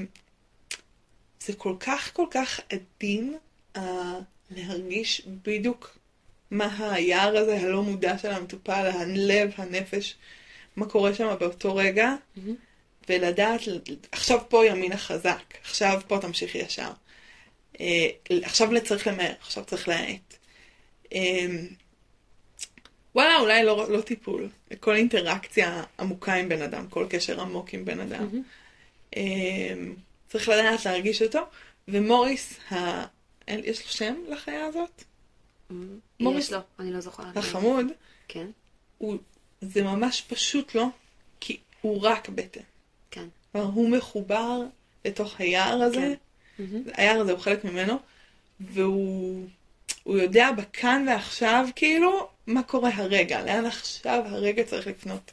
זה כל כך כל כך עדין אה, להרגיש בדיוק מה היער הזה הלא מודע של המטופל, הלב, הנפש, מה קורה שם באותו רגע, ולדעת, עכשיו פה ימין החזק, עכשיו פה תמשיך ישר. אה, עכשיו צריך למהר, עכשיו צריך להאט. וואלה, אולי לא, לא טיפול. כל אינטראקציה עמוקה עם בן אדם, כל קשר עמוק עם בן אדם. אמ, צריך לדעת להרגיש אותו. ומוריס, ה... יש לו שם לחיה הזאת? מוריס- יש לו, אני לא זוכרת. החמוד, כן, הוא... זה ממש פשוט לו, כי הוא רק בטן. כן. כלומר, הוא מחובר לתוך היער הזה, כן. היער הזה הוא חלק ממנו, והוא הוא יודע בכאן ועכשיו, כאילו, מה קורה הרגע, לאן עכשיו הרגע צריך לפנות.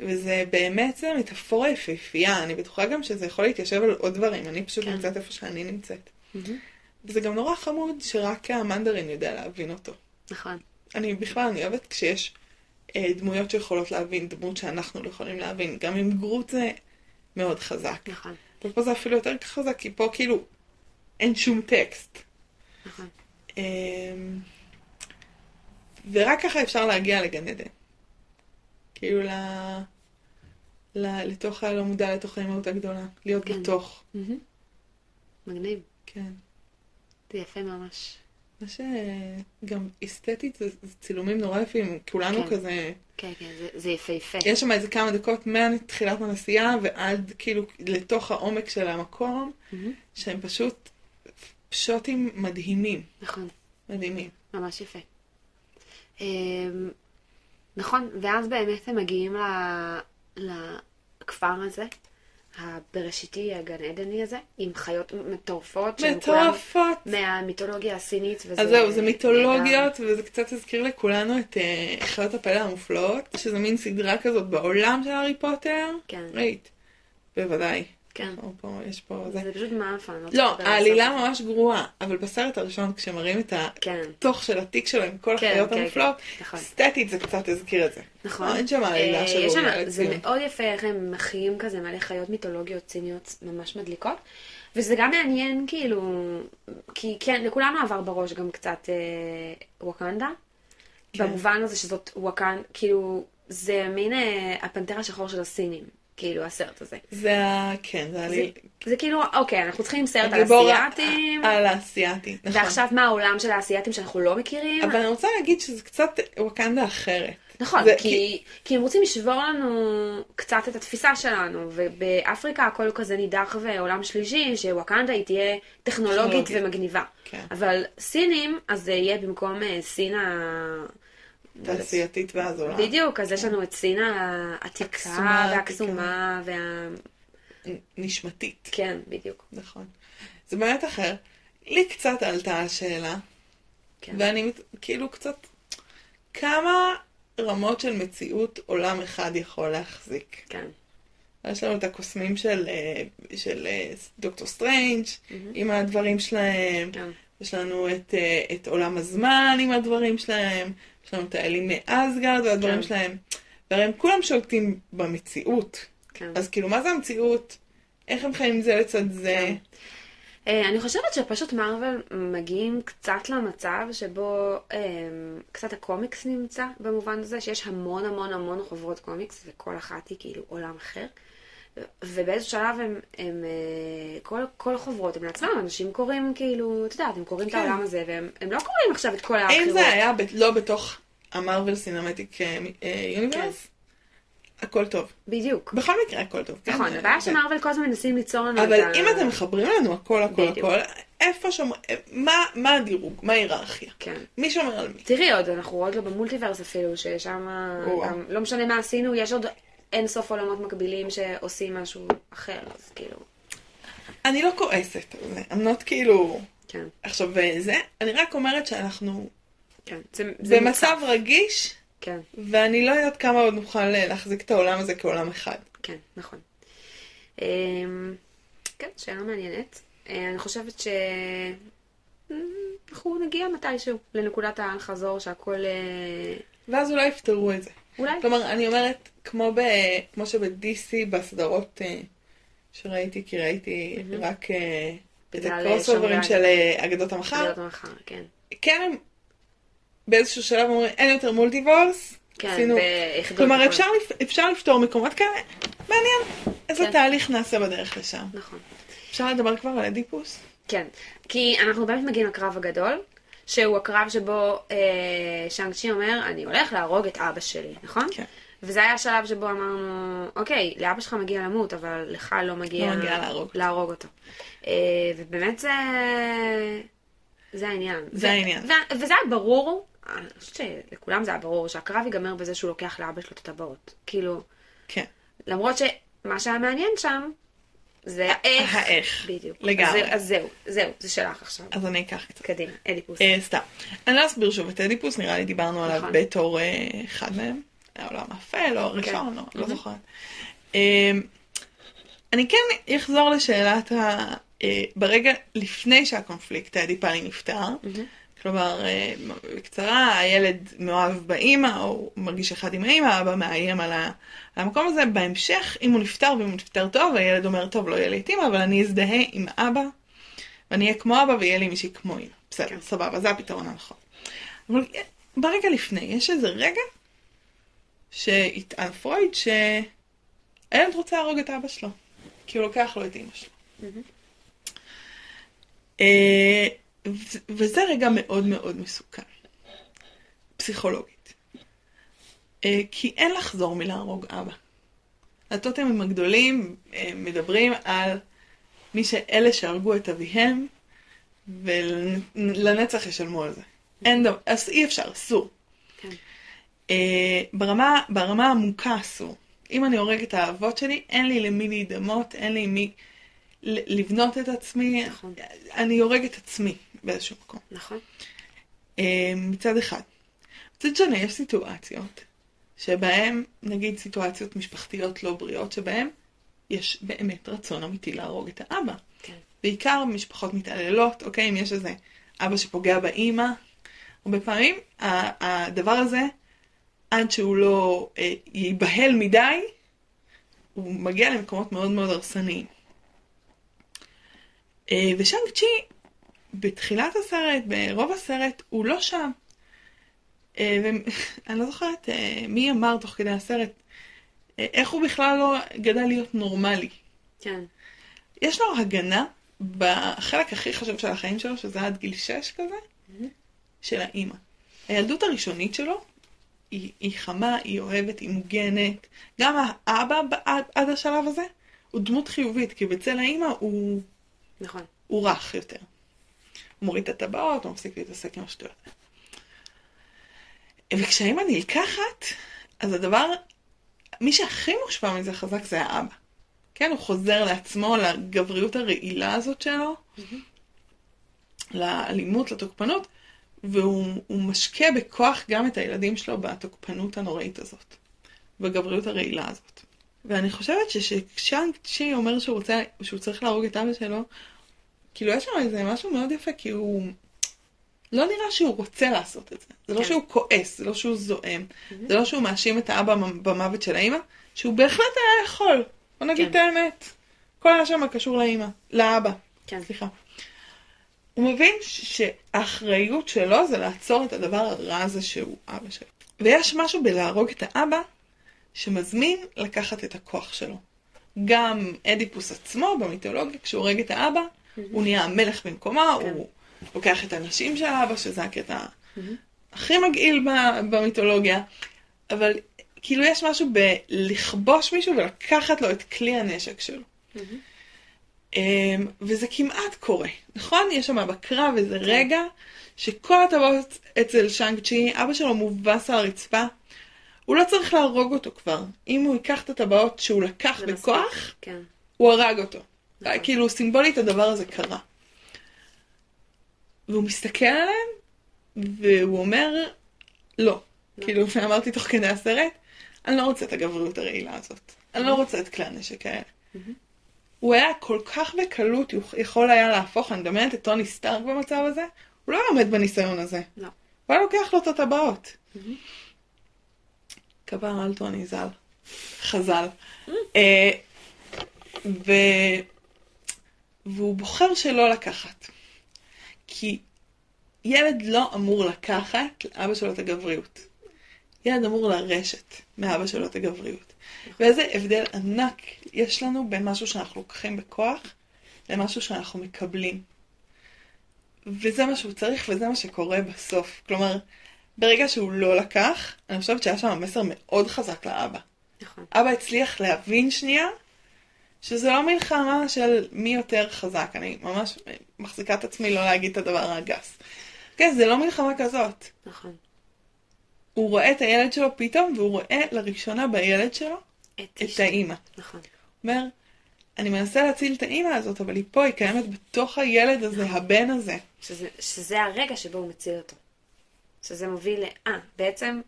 וזה באמת זה מטאפורה יפהפייה, אני בטוחה גם שזה יכול להתיישב על עוד דברים, אני פשוט כן. נמצאת איפה שאני נמצאת. מהמם. וזה גם נורא חמוד שרק המנדרין יודע להבין אותו. נכון. אני בכלל, אני אוהבת כשיש אה, דמויות שיכולות להבין דמות שאנחנו לא יכולים להבין. גם עם גרוט זה מאוד חזק. נכון. אבל פה זה אפילו יותר חזק, כי פה כאילו אין שום טקסט. נכון. אמ, ורק ככה אפשר להגיע לגן עדן. כאילו ל... ל... לתוך הלא מודע, לתוך האימהות הגדולה. להיות כן. בתוך. מהמם. מגניב. כן. זה יפה ממש. מה שגם אסתטית זה, זה צילומים נורא יפים. כולנו כן. כזה... כן, כן, זה- זה יפהפה. יש שם איזה כמה דקות מתחילת הנסיעה ועד כאילו לתוך העומק של המקום, מהמם. שהם פשוט שוטים מדהימים. נכון. מדהימים. ממש יפה. נכון, ואז באמת הם מגיעים ל- לכפר הזה, הבראשיתי, הגן עדני הזה, עם חיות מטורפות. מטורפות. מהמיתולוגיה הסינית, וזה... אז זהו, זה. מיתולוגיות, וזה קצת הזכיר לכולנו את אה, חיות הפלא המופלאות, שזה מין סדרה כזאת בעולם של הארי פוטר. כן. ראית? בוודאי. כן. פה, יש פה זה. זה פשוט מאפן. לא, על העלילה. ממש גרועה, אבל בסרט הראשון כשמראים את כן, התוך של התיק שלו עם כל כן, החיות כן, המופלאות, נכון. סטטית זה קצת הזכיר את זה. נכון. אין שם עלילה אה, של ראויה זה. מאוד יפה איך הם מחיים כזה מלא חיות מיתולוגיות ציניות ממש מדליקות. וזה גם מעניין, כאילו, כי כן, לכולנו עבר בראש גם קצת אה, ווקנדה. כן. במובן הזה שזאת ווקנדה, כאילו, זה מין אה, הפנתר השחור של הסינים, כאילו, הסרט הזה. זה ה... כן, זה זה, העלילה. זה כאילו, אוקיי, אנחנו צריכים סרט על אסיאתים, על האסייתי, נכון. ועכשיו מה העולם של האסייתים שאנחנו לא מכירים? אבל אני רוצה להגיד שזה קצת ווקנדה אחרת. נכון, זה- כי, כי הם רוצים לשבור לנו קצת את התפיסה שלנו, ובאפריקה הכל כזה נידח ועולם שלישי, שווקנדה היא תהיה טכנולוגית טכנולוגית. ומגניבה. כן. אבל סינים, אז זה יהיה במקום אה, סין ה... תעשייתית והזולה. בדיוק, אז יש לנו את סין העתיקה הקסומה, והקסומה, וה... נשמתית. כן, בדיוק. נכון. זה באמת אחר. לי קצת עלתה השאלה, כן. ואני כאילו קצת... כמה רמות של מציאות עולם אחד יכול להחזיק? כן. יש לנו את הקוסמים של, אה, של אה, דוקטור סטרנג' עם הדברים שלהם, כן. יש לנו את, אה, את עולם הזמן עם הדברים שלהם, יש לנו את האלים מאסגרד והדברים כן. שלהם, והרי הם כולם שולטים במציאות. כן. אז כאילו, מה זה המציאות? איך הם חיים זה לצד זה? כן. אה, אני חושבת שפשוט מארוול מגיעים קצת למצב שבו אה, קצת הקומיקס נמצא במובן הזה, שיש המון המון המון חוברות קומיקס, וכל אחת היא כאילו עולם אחר. ובאיזשהו שלב הם, הם אה, כל, כל החוברות הם לעצמם, אנשים קוראים כאילו, את יודעת, הם קוראים כן. את העולם הזה, והם הם לא קוראים עכשיו את כל האחרות. האם זה היה ב- לא בתוך המרוויל סינמטיק יוניברס? הכל טוב. בדיוק. בכל מקרה הכל טוב. כן? נכון, זה- הבעיה זה- שמארוול כל הזמן מנסים ליצור לנו את אבל ה... אם אתם מחברים לנו הכל הכל בדיוק. הכל, איפה שומר... מה מה הדירוג? מה ההיררכיה? כן. מי שומר על מי? תראי עוד, אנחנו עוד לא במולטיברס אפילו, ששם. גם, לא משנה מה עשינו, יש עוד אין סוף עולמות מקבילים שעושים משהו אחר, אז כאילו, אני לא כועסת על זה. Not כאילו... כן, עכשיו, זה, אני רק אומרת שאנחנו כן. זה, זה במצב מוצף. רגיש, כן, ואני לא יודעת כמה עוד נוכל להחזיק את העולם הזה כעולם אחד. כן, נכון. אמ, כן, שאלה מעניינת. אה, אני חושבת ש... אנחנו נגיע מתישהו לנקודת האל-חזור שהכל... אה, ואז אולי יפתרו את זה. אולי. כלומר, אני אומרת, כמו, ב, כמו שב-DC בסדרות אה, שראיתי, כי ראיתי רק אה, את אה, הקרוס אוברים של אגדות המחר, נדבר מחר, כן. כן הם באיזשהו שלב אומרים, אין יותר מולטיברס, כן, עשינו... ביחידות כלומר, נכון. אפשר, לפ- אפשר לפתור מקומות כאלה, מעניין איזה כן. תהליך נעשה בדרך לשם. נכון. אפשר לדבר כבר על אדיפוס? כן, כי אנחנו באמת מגיעים לקרב הגדול, שהוא הקרב שבו אה, שאנג צ'י אומר, אני הולך להרוג את אבא שלי, נכון? כן. וזה היה השלב שבו אמרנו, אוקיי, לאבא שלך מגיע למות, אבל לך לא מגיע, לא מגיע להרוג אותו." להרוג אותו. אה, ובאמת זה... זה העניין. זה ו- העניין. ו- וזה היה ברור, אני חושבת שלכולם זה היה ברור, שהקרב ייגמר בזה שהוא לוקח לאבא שלו את הטבעות. כאילו, כן. למרות שמה שהיה מעניין שם, זה האיך. האיך. בדיוק. לגמרי. אז, זה- אז זהו, זהו, זה שלך עכשיו. אז אני אקח קצת. קדימה, אדיפוס. אה, סתם. אני לא אסביר שוב את אדיפוס, נראה לי דיברנו עליו נכון. בתור אה, אחד מהם. העולם האפל או הראשון, או לא מהמם. זוכרת. אה, אני כן אחזור לשאלת ה... אה, ברגע לפני שהקונפליקט האדיפלי נפתר, כלומר, אה, בקצרה, הילד מאוהב באימא, או מרגיש אחד עם האימא, האבא מאיים על, המקום הזה. בהמשך, אם הוא נפטר ואם הוא נפטר טוב, הילד אומר, טוב, לא יהיה לי את אימא, אבל אני אזדהה עם אבא, ואני אהיה כמו אבא ויהיה לי מישהי כמו אימא. בסדר, כן. סבבה, זה הפתרון הנכון. אבל ברגע לפני, יש איזה רגע שיטען פרויד שהילד רוצה להרוג את אבא שלו, כי הוא לוקח לו את אימא שלו. אה, ו- וזה רגע מאוד מאוד מסוכן, פסיכולוגית. אה, כי אין לחזור מלהרוג אבא. הטוטמים הגדולים אה, מדברים על מי שאלה שהרגו את אביהם, ולנצח ישלמו על זה. אין דבר, אז אי אפשר, אסור. כן. אה, ברמה, ברמה העמוקה אסור. אם אני הורג את האבות שלי, אין לי למי להידמות, אין לי מי לבנות את עצמי. נכון. אני הורג את עצמי באיזשהו מקום. נכון. אה, מצד אחד. מצד שני, יש סיטואציות שבהן, נגיד סיטואציות משפחתיות לא בריאות, שבהן יש באמת רצון אמיתי להרוג את האבא. כן. בעיקר משפחות מתעללות, אוקיי? אם יש איזה אבא שפוגע באימא, הרבה פעמים הדבר הזה, עד שהוא לא אה, ייבהל מדי, הוא מגיע למקומות מאוד מאוד הרסניים. אה, ושאנג צ'י, בתחילת הסרט, ברוב הסרט, הוא לא שם. אה, ואני <laughs> לא זוכרת אה, מי אמר תוך כדי הסרט, אה, איך הוא בכלל לא גדל להיות נורמלי. כן. יש לו הגנה בחלק הכי חשוב של החיים שלו, שזה עד גיל 6 כזה, של האימא. הילדות הראשונית שלו היא, היא חמה, היא אוהבת, היא מוגנת. גם האבא עד, עד השלב הזה הוא דמות חיובית, כי בצל האימא הוא, נכון. הוא רך יותר. הוא מוריד את הטבעות, הוא מפסיק להתעסק עם השטויות. וכשהאימא נלקחת, אז הדבר, מי שהכי מושפע מזה חזק זה האבא. כן, הוא חוזר לעצמו, לגבריות הרעילה הזאת שלו, לאלימות, לתוקפנות, והוא משקה בכוח גם את הילדים שלו בתוקפנות הנוראית הזאת, בגבריות הרעילה הזאת. ואני חושבת שכשאנג צ'י אומר שהוא, רוצה, שהוא צריך להרוג את אבא שלו, כאילו יש שם איזה משהו מאוד יפה, כי הוא... לא נראה שהוא רוצה לעשות את זה. זה לא כן. שהוא כועס, זה לא שהוא זועם, זה לא שהוא מאשים את האבא במוות של האימא, שהוא בהחלט היה יכול. בוא נגיד כן. את האמת. כל היה שם קשור לאימא, לאבא. כן. סליחה. הוא מבין שהאחריות שלו זה לעצור את הדבר הרע הזה שהוא אבא שלו. ויש משהו בלהרוג את האבא שמזמין לקחת את הכוח שלו. גם אדיפוס עצמו במיתולוגיה, כשהוא הורג את האבא, הוא נהיה המלך במקומה, כן. הוא לוקח את הנשים של האבא, שזה הקטע הכי מגעיל במיתולוגיה. אבל כאילו יש משהו בלכבוש מישהו ולקחת לו את כלי הנשק שלו. אמ, וזה כמעט קורה, נכון? יש שם בקרב איזה רגע שכל הטבעות אצל שאנג צ'י, אבא שלו מובס על הרצפה. הוא לא צריך להרוג אותו כבר. אם הוא ייקח את הטבעות שהוא לקח בכוח. כן. הוא הרג אותו. כאילו סימבולית הדבר הזה קרה. והוא מסתכל עליהם, והוא אומר, לא. לא. כאילו, ואמרתי תוך כדי הסרט, אני לא רוצה את הגבריות הרעילה הזאת. אני לא רוצה את כלי הנשק האלה. הוא היה כל כך בקלות, יכול היה להפוך, אני מדמיינת את טוני סטארק במצב הזה, הוא לא עומד בניסיון הזה. לא. הוא היה לוקח לו את הטבעות. קבר על טוני ז"ל. חז"ל. אה, ו... והוא בוחר שלא לקחת. כי ילד לא אמור לקחת לאבא שלו את הגבריות. ילד אמור לרשת מאבא שלו את הגבריות. ואיזה הבדל ענק יש לנו בין משהו שאנחנו לוקחים בכוח למשהו שאנחנו מקבלים. וזה מה שהוא צריך וזה מה שקורה בסוף. כלומר, ברגע שהוא לא לקח, אני חושבת שהיה שם מסר מאוד חזק לאבא. נכון. אבא הצליח להבין שנייה שזה לא מלחמה של מי יותר חזק. אני ממש מחזיקה את עצמי לא להגיד את הדבר הגס. כן, זה לא מלחמה כזאת. נכון. הוא רואה את הילד שלו פתאום, והוא רואה לראשונה בילד שלו את את. האימא. נכון. הוא אומר, אני מנסה להציל את האימא הזאת, אבל היא פה, היא קיימת בתוך הילד הזה, הבן הזה. שזה, שזה הרגע שבו הוא מציל אותו. שזה מוביל ל... אה, בעצם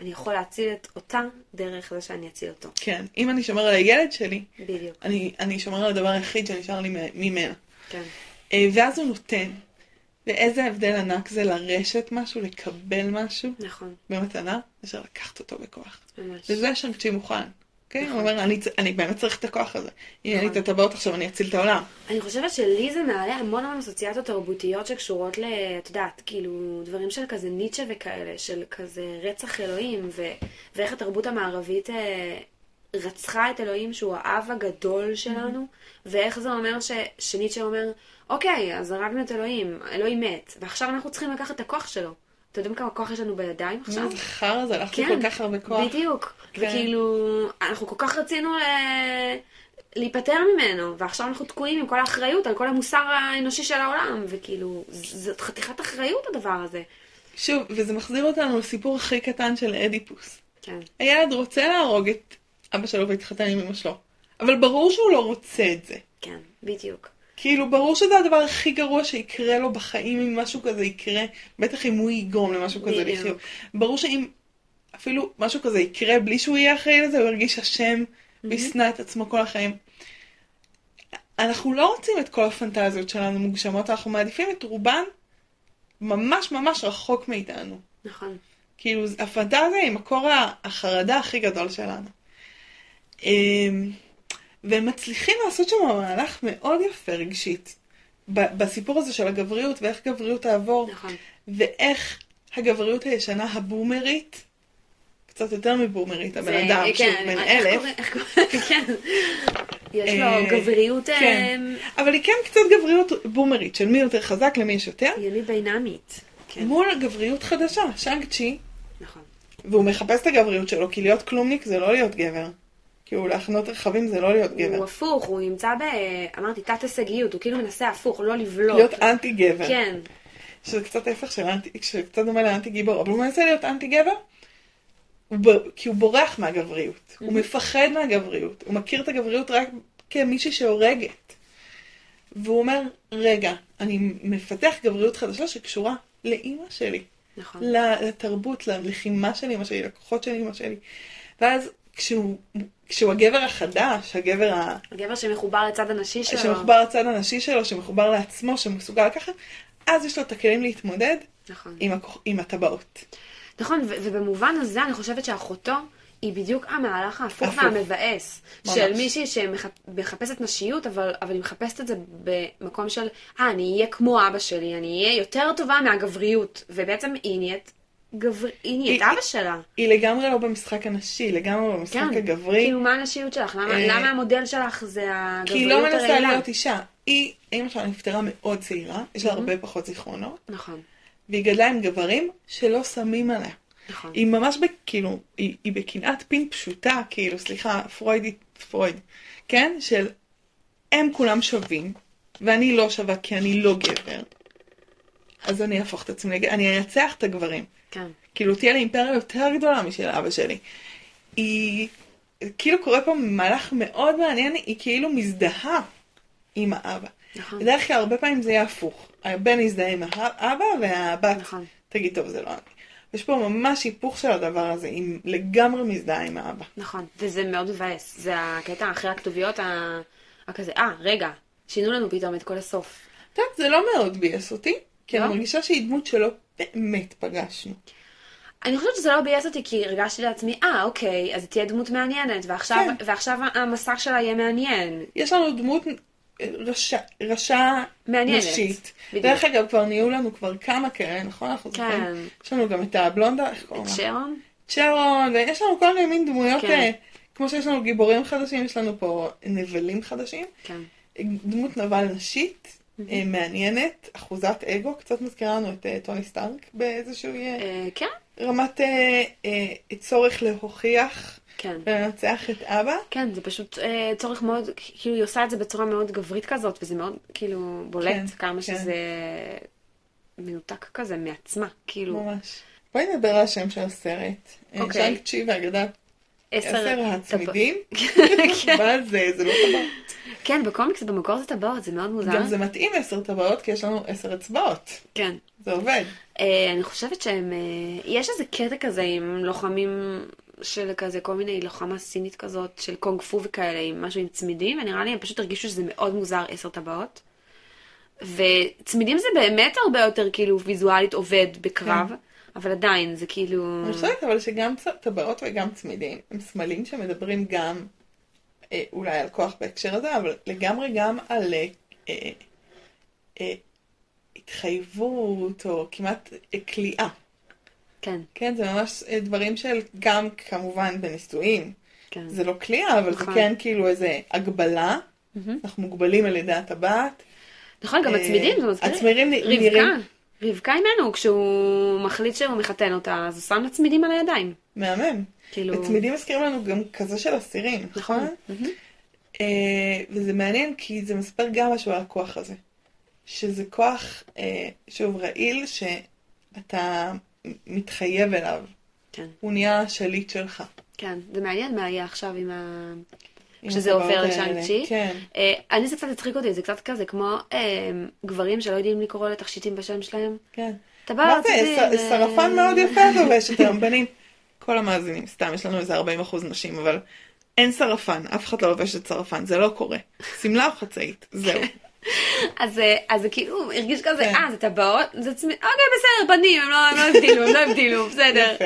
אני יכול להציל את אותה דרך זה שאני אציל אותו. כן, אם אני שומר על הילד שלי, בדיוק. אני, אני שומר על הדבר היחיד שנשאר לי ממנה. כן. אה, ואז הוא נותן. ואיזה הבדל ענק זה לרשת משהו, לקבל משהו נכון. במתנה, מאשר לקחת אותו בכוח. ממש. וזה שאנקצ'י מוכן. כן, נכון. הוא אומר, אני, אני באמת צריך את הכוח הזה. אין לי את נכון. הטבעות עכשיו, אני אציל את העולם. אני חושבת שלי זה מעלה המון המון אסוציאציות תרבותיות שקשורות ל... את יודעת, כאילו, דברים של כזה ניטשה וכאלה, של כזה רצח אלוהים, ו... ואיך התרבות המערבית אה, רצחה את אלוהים שהוא האב הגדול שלנו, ואיך זה אומר ש... שניטשה אומר, אוקיי, אז הרגנו את אלוהים, אלוהים מת, ועכשיו אנחנו צריכים לקחת את הכוח שלו. אתם יודעים כמה כוח יש לנו בידיים עכשיו? מה זה חרא זה, הלכתי כל כך הרבה כוח. בדיוק. כן. וכאילו, אנחנו כל כך רצינו ל... להיפטר ממנו, ועכשיו אנחנו תקועים עם כל האחריות על כל המוסר האנושי של העולם, וכאילו, זאת חתיכת אחריות הדבר הזה. שוב, וזה מחזיר אותנו לסיפור הכי קטן של אדיפוס. כן, הילד רוצה להרוג את אבא שלו ולהתחתן עם אמא שלו, אבל ברור שהוא לא רוצה את זה. כן, בדיוק. כאילו, ברור שזה הדבר הכי גרוע שיקרה לו בחיים אם משהו כזה יקרה, בטח אם הוא יגרום למשהו כזה. לחיות. ברור שאם אפילו משהו כזה יקרה בלי שהוא יהיה אחראי לזה, הוא ירגיש אשם וישנא את עצמו כל החיים. אנחנו לא רוצים את כל הפנטזיות שלנו מוגשמות, אנחנו מעדיפים את רובן ממש ממש רחוק מאיתנו. נכון. כאילו, הפנטזיה היא מקור החרדה הכי גדול שלנו. והם מצליחים לעשות שם מהלך מאוד יפה רגשית. בסיפור הזה של הגבריות, ואיך גבריות תעבור, נכון. ואיך הגבריות הישנה הבומרית, קצת יותר מבומרית, הבן זה- אדם שהוא כן, בן איך אלף, <laughs> כן. יש אה, לו גבריות כן. אה, אבל היא כן קצת גבריות בומרית, של מי יותר חזק, למי יש יותר, ימי בינמית. כן, מול גבריות חדשה, שאנג צ'י, נכון. והוא מחפש את הגבריות שלו, כי להיות כלומניק זה לא להיות גבר. כאילו להחנות רכבים זה לא להיות הוא גבר. הפוך, הוא נמצא ב... אמרתי, תת-הישגיות, הוא כאילו מנסה הפוך, לא לבלוט. להיות אנטי גבר. כן, שזה קצת ההפך של אנטי, שקצת דומה לאנטי גיבור, אבל הוא מנסה להיות אנטי גבר, הוא ב- כי הוא בורח מהגבריות, הוא מפחד מהגבריות, הוא מכיר את הגבריות רק כמישהי שהורגת. והוא אומר, רגע, אני מפתח גבריות חדשה שקשורה לאימא שלי, נכון. לתרבות, ללחימה של אימא שלי, לכוחות של אימא שלי. ואז כשהוא, כשהוא הגבר החדש, הגבר ה... הגבר שמחובר לצד הנשי שלו. שמחובר לצד הנשי שלו, שמחובר לעצמו, שמסוגל לקחת, אז יש לו את הכלים להתמודד נכון. עם, הכוח, עם הטבעות. נכון, ו- ובמובן הזה אני חושבת שאחותו היא בדיוק המהלך ההפוך הפוך. והמבאס. של מישהי שמחפשת נשיות, אבל, אבל היא מחפשת את זה במקום של, אה, אני אהיה כמו אבא שלי, אני אהיה יותר טובה מהגבריות. ובעצם היא נהיית גבר... היא נהיית היא- אבא שלה. היא לגמרי לא במשחק הנשי, לגמרי לא במשחק כן. הגברי, כאילו, מה הנשיות שלך? למה, אה, למה המודל שלך זה כי היא לא הגבריות מנסה הרעילה? להיות אישה. היא, אימא שלה נפטרה מאוד צעירה, יש לה הרבה פחות זיכרונות, נכון, והיא גדלה עם גברים שלא שמים עליה. נכון. היא ממש, כאילו, היא, היא בקנאת פין פשוטה, כאילו, סליחה, פרוידית, פרויד, כן? של הם כולם שווים, ואני לא שווה כי אני לא גבר, אז אני אהפוך את עצמי, אני אנצח את הגברים. כן. כאילו, תהיה לה אימפריה יותר גדולה משל אבא שלי. היא, כאילו קורה פה מהלך מאוד מעניין, היא כאילו מזדהה עם האבא. נכון. בדרך כלל הרבה פעמים זה יהיה הפוך. הבן יזדהה עם האבא והבת נכון. תגיד, טוב, זה לא אני. יש פה ממש היפוך של הדבר הזה, היא לגמרי מזדהה עם האבא. נכון, וזה מאוד מבאס. זה הקטע אחרי הכתוביות הכזה, אה, רגע, שינו לנו פתאום את כל הסוף. את יודעת, זה לא מאוד ביאס אותי, כי לא? אני מרגישה שהיא דמות שלא באמת פגשנו. אני חושבת שזה לא ביאס אותי, כי הרגשתי לעצמי, אה, אוקיי, אז תהיה דמות מעניינת, ועכשיו, כן. ועכשיו המסך שלה יהיה מעניין. יש לנו דמות רשע, רשע מעניינת, נשית. בדיוק. דרך אגב, כבר נהיו לנו כבר כמה כאלה, נכון? אנחנו כן. זוכרים? יש לנו גם את הבלונדה, איך קוראים לה? שרון? צ'רון, ויש לנו כל מיני מין דמויות, כן. אה, כמו שיש לנו גיבורים חדשים, יש לנו פה נבלים חדשים. כן. דמות נבל נשית, אה, מעניינת, אחוזת אגו, קצת מזכירה לנו את אה, טוני סטארק באיזשהו אה, אה, כן, רמת אה, אה, צורך להוכיח כן. ולנצח את אבא. כן, זה פשוט אה, צורך מאוד, כאילו היא עושה את זה בצורה מאוד גברית כזאת, וזה מאוד כאילו בולט כן, כמה כן. שזה מנותק כזה מעצמה, כאילו ממש. בואי נדבר על השם של הסרט. אה, אוקיי. ז'אנג צ'י והאגדת עשר הצמידים. <laughs> כן. מה זה? זה לא טבעות. כן, בקומיקס במקור זה טבעות, זה מאוד מוזר. גם זה מתאים עשר טבעות, כי יש לנו עשר אצבעות. כן. זה עובד. אה, אני חושבת שהם, אה, יש איזה קטע כזה עם לוחמים של כזה כל מיני לוחמה סינית כזאת של קונג פו וכאלה עם משהו עם צמידים, ונראה לי הם פשוט הרגישו שזה מאוד מוזר עשר טבעות. וצמידים זה באמת הרבה יותר כאילו ויזואלית עובד בקרב, אבל עדיין זה כאילו... אני חושבת אבל שגם טבעות וגם צמידים הם סמלים שמדברים גם אה, אולי על כוח בהקשר הזה, אבל לגמרי גם על אה, אה, אה, התחייבות או כמעט אה, כליאה. כן, כן, זה ממש אה, דברים של גם כמובן בנישואים. כן. זה לא כליאה, אבל זה נכון. כן כאילו איזה הגבלה. אנחנו מוגבלים על ידי הטבעת. נכון, גם הצמידים, זה מזכיר. הצמידים נ- רבקה, נראים- רבקה אימנו, כשהוא מחליט שהוא מחתן אותה, אז הוא שם לה צמידים על הידיים. מהמם. כאילו... צמידים מזכירים לנו גם כזה של אסירים, נכון? מהמם. אה, וזה מעניין כי זה מספר גם משהו על הכוח הזה. שזה כוח, אה, שוב, רעיל שאתה מתחייב אליו. כן, הוא נהיה השליט שלך. כן. זה מעניין מה יהיה עכשיו עם ה... עם שזה הטבעות עובר. לשאנג צ'י. כן. אה, אני זה קצת הצחיק אותי, זה קצת כזה כמו אה, גברים שלא יודעים לקרוא לתכשיטים בשם שלהם. כן. טבעת, מה זה, ס- אה, שרפן מאוד יפה לובשת היום, בנים. <laughs> כל המאזינים, סתם, יש לנו איזה 40 אחוז נשים, אבל אין שרפן, אף אחד לא לובשת שרפן, זה לא קורה. שמלה או חצאית, זהו. אז, אה, אז זה כאילו הרגיש כזה, כן. אה, זה טבעות, זה צמי, אוקיי, בסדר, בנים, הם לא, הם לא הבדילו, הם לא הבדילו, <laughs> בסדר.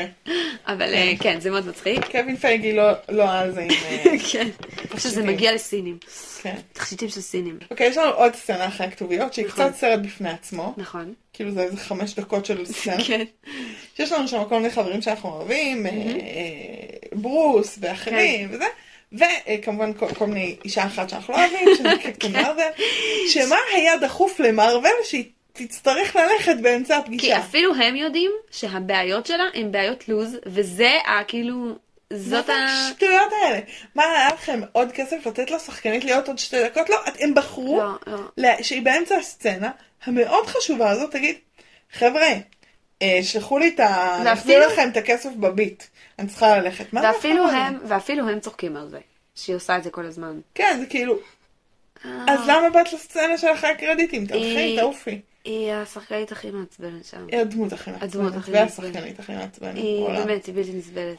אבל אה, כן, זה מאוד מצחיק. קווין פייגי לא לא על <laughs> זה עם... אה, כן, שזה תכשיטים. מגיע לסינים. כן. תכשיטים של סינים. אוקיי, יש לנו עוד סצנה אחרי הכתוביות, שהיא נכון. קצת סרט בפני עצמו. נכון. כאילו זה איזה חמש דקות של סצנה. <laughs> כן. שיש לנו שם כל מיני חברים שאנחנו אוהבים, אה, אה, ברוס ואחרים כן. וזה. וכמובן כל, כל מיני אישה אחת שאנחנו לא אוהבים, שזה <laughs> כן. מרוויל, שמה היה דחוף למרוויל שהיא תצטרך ללכת באמצע כי הפגישה. אפילו הם יודעים שהבעיות שלה הן בעיות לוז, וזה כאילו, זאת מה ה... השטויות האלה? מה היה לכם עוד כסף לתת לשחקנית להיות עוד שתי דקות? לא, הם בחרו לא, לא. שהיא באמצע הסצנה המאוד חשובה הזאת תגיד, חבר'ה, אה, שלחו לי את ה... נחזיר לכם את הכסף בביט. אני צריכה ללכת. מה ואפילו? הם, ואפילו הם צוחקים על זה, שהיא עושה את זה כל הזמן. כן, זה כאילו, אה, אז למה באת לסצנה של אחרי הקרדיטים? תלכי, תעופי. היא השחקנית הכי מעצבנת שם. היא הדמות הכי הדמות מעצבנת, הכי והשחקנית הכי מעצבנת. היא. באמת, היא בלתי נסבלת.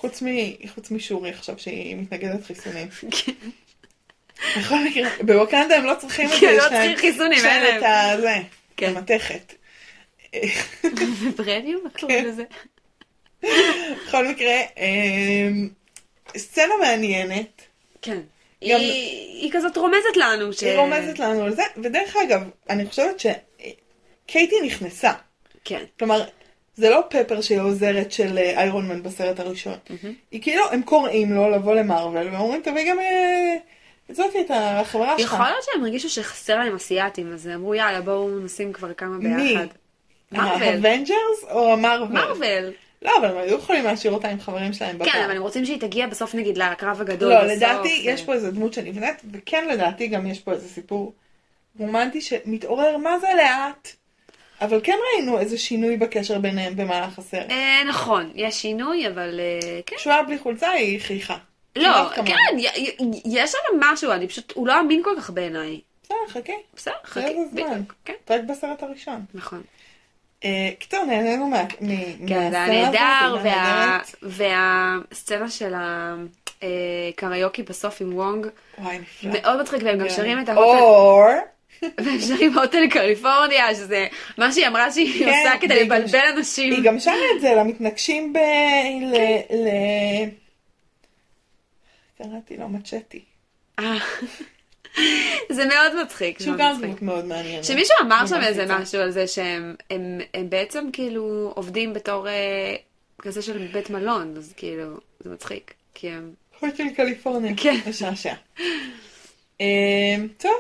חוץ משורי עכשיו שהיא מתנגדת חיסונים. <laughs> כן. בכל מקרה, בווקנדה הם לא צריכים את <laughs> זה. כן, לא צריכים חיסונים, יש להם אין את כן. המתכת. <laughs> וברדיום? איך כן. קוראים לזה? בכל מקרה, אמ, סצנה מעניינת. כן. גם- היא היא כזאת רומזת לנו ש... היא רומזת לנו על זה, ודרך אגב, אני חושבת שקייטי נכנסה. כן. כלומר, זה לא פפר שהיא עוזרת של אה, איירון מן בסרט הראשון. היא כאילו, הם קוראים לו לבוא למרוויל, ואומרים, תביא גם אה, את זאתי, את החברה שלך. יכול להיות שהם הרגישו שחסר להם אסיאתים, אז אמרו יאללה בואו נשים כבר כמה מי? ביחד. מרוויל. האבנג'רס או המרוויל? מרוויל. לא, אבל הם היו יכולים להשאיר אותה עם חברים שלהם בפעם. כן, אבל הם רוצים שהיא תגיע בסוף נגיד לקרב הגדול. לא, בסוף, לדעתי ו- יש פה איזה דמות שנבנית, וכן לדעתי גם יש פה איזה סיפור רומנטי שמתעורר מה זה לאט, אבל כן ראינו איזה שינוי בקשר ביניהם במהלך הסרט. אה, נכון, יש שינוי, אבל אה, כן. כשהוא היה בלי חולצה היא חייכה. לא. כן, יש שם משהו, אני פשוט, הוא לא אמין כל כך בעיניי. בסדר, חכי, בסדר, זה חכי, איזה זמן. בדיוק, כן, רק בסרט הראשון. נכון. אה, קיצור, נהנינו מה... כן, זה היה נהדר. והסצנה של הקריוקי בסוף עם וונג. מאוד מצחיק, והם גם כן. שרים את ההוטל, והם שרים הוטל קליפורניה, שזה מה שהיא אמרה שהיא כן, עושה כדי לבלבל אנשים. היא גם שרה את זה למתנגשים ב... ל... קראתי לו מצ'טי. <laughs> זה מאוד מצחיק, שהוא גם מצחיק. מאוד מעניינת. שמישהו אמר שם איזה. משהו על זה שהם הם, הם בעצם כאילו עובדים בתור אה, כזה של בית מלון, אז כאילו, זה מצחיק. כי הם... הוטל קליפורניה. כן. משעשע. אה, טוב,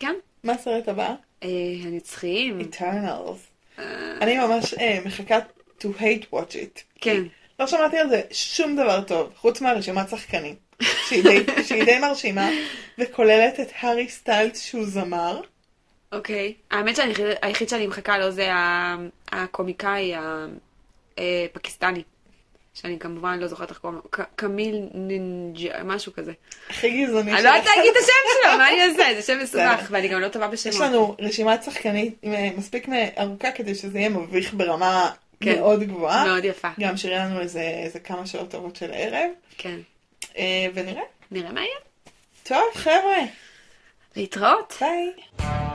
כן, מה הסרט הבא? אה, הנצחיים. Eternals. אה, אני ממש מחכה to hate watch it. כן. לא שמעתי על זה שום דבר טוב, חוץ מהרשימת שחקנים. שהיא די- שהיא די מרשימה, וכוללת את הארי סטיילס שהוא זמר. אוקיי. האמת שהיחיד שאני מחכה לו זה הקומיקאי הפקיסטני. שאני כמובן לא זוכרת איך קוראים לו. קמיל נינג'ה, משהו כזה. הכי גזעני אני לא יודעת שלך. להגיד את השם שלו, מה אני אעשה? זה שם מסובך. ואני גם לא טובה בשמות. יש לנו רשימת שחקנית אה, מספיק ארוכה כדי שזה יהיה מביך ברמה כן. מאוד גבוהה. מאוד יפה. גם שיהיה לנו איזה כמה שעות טובות של הערב, כן. אה, ונראה. נראה מה יהיה. טוב, חבר'ה, להתראות. ביי.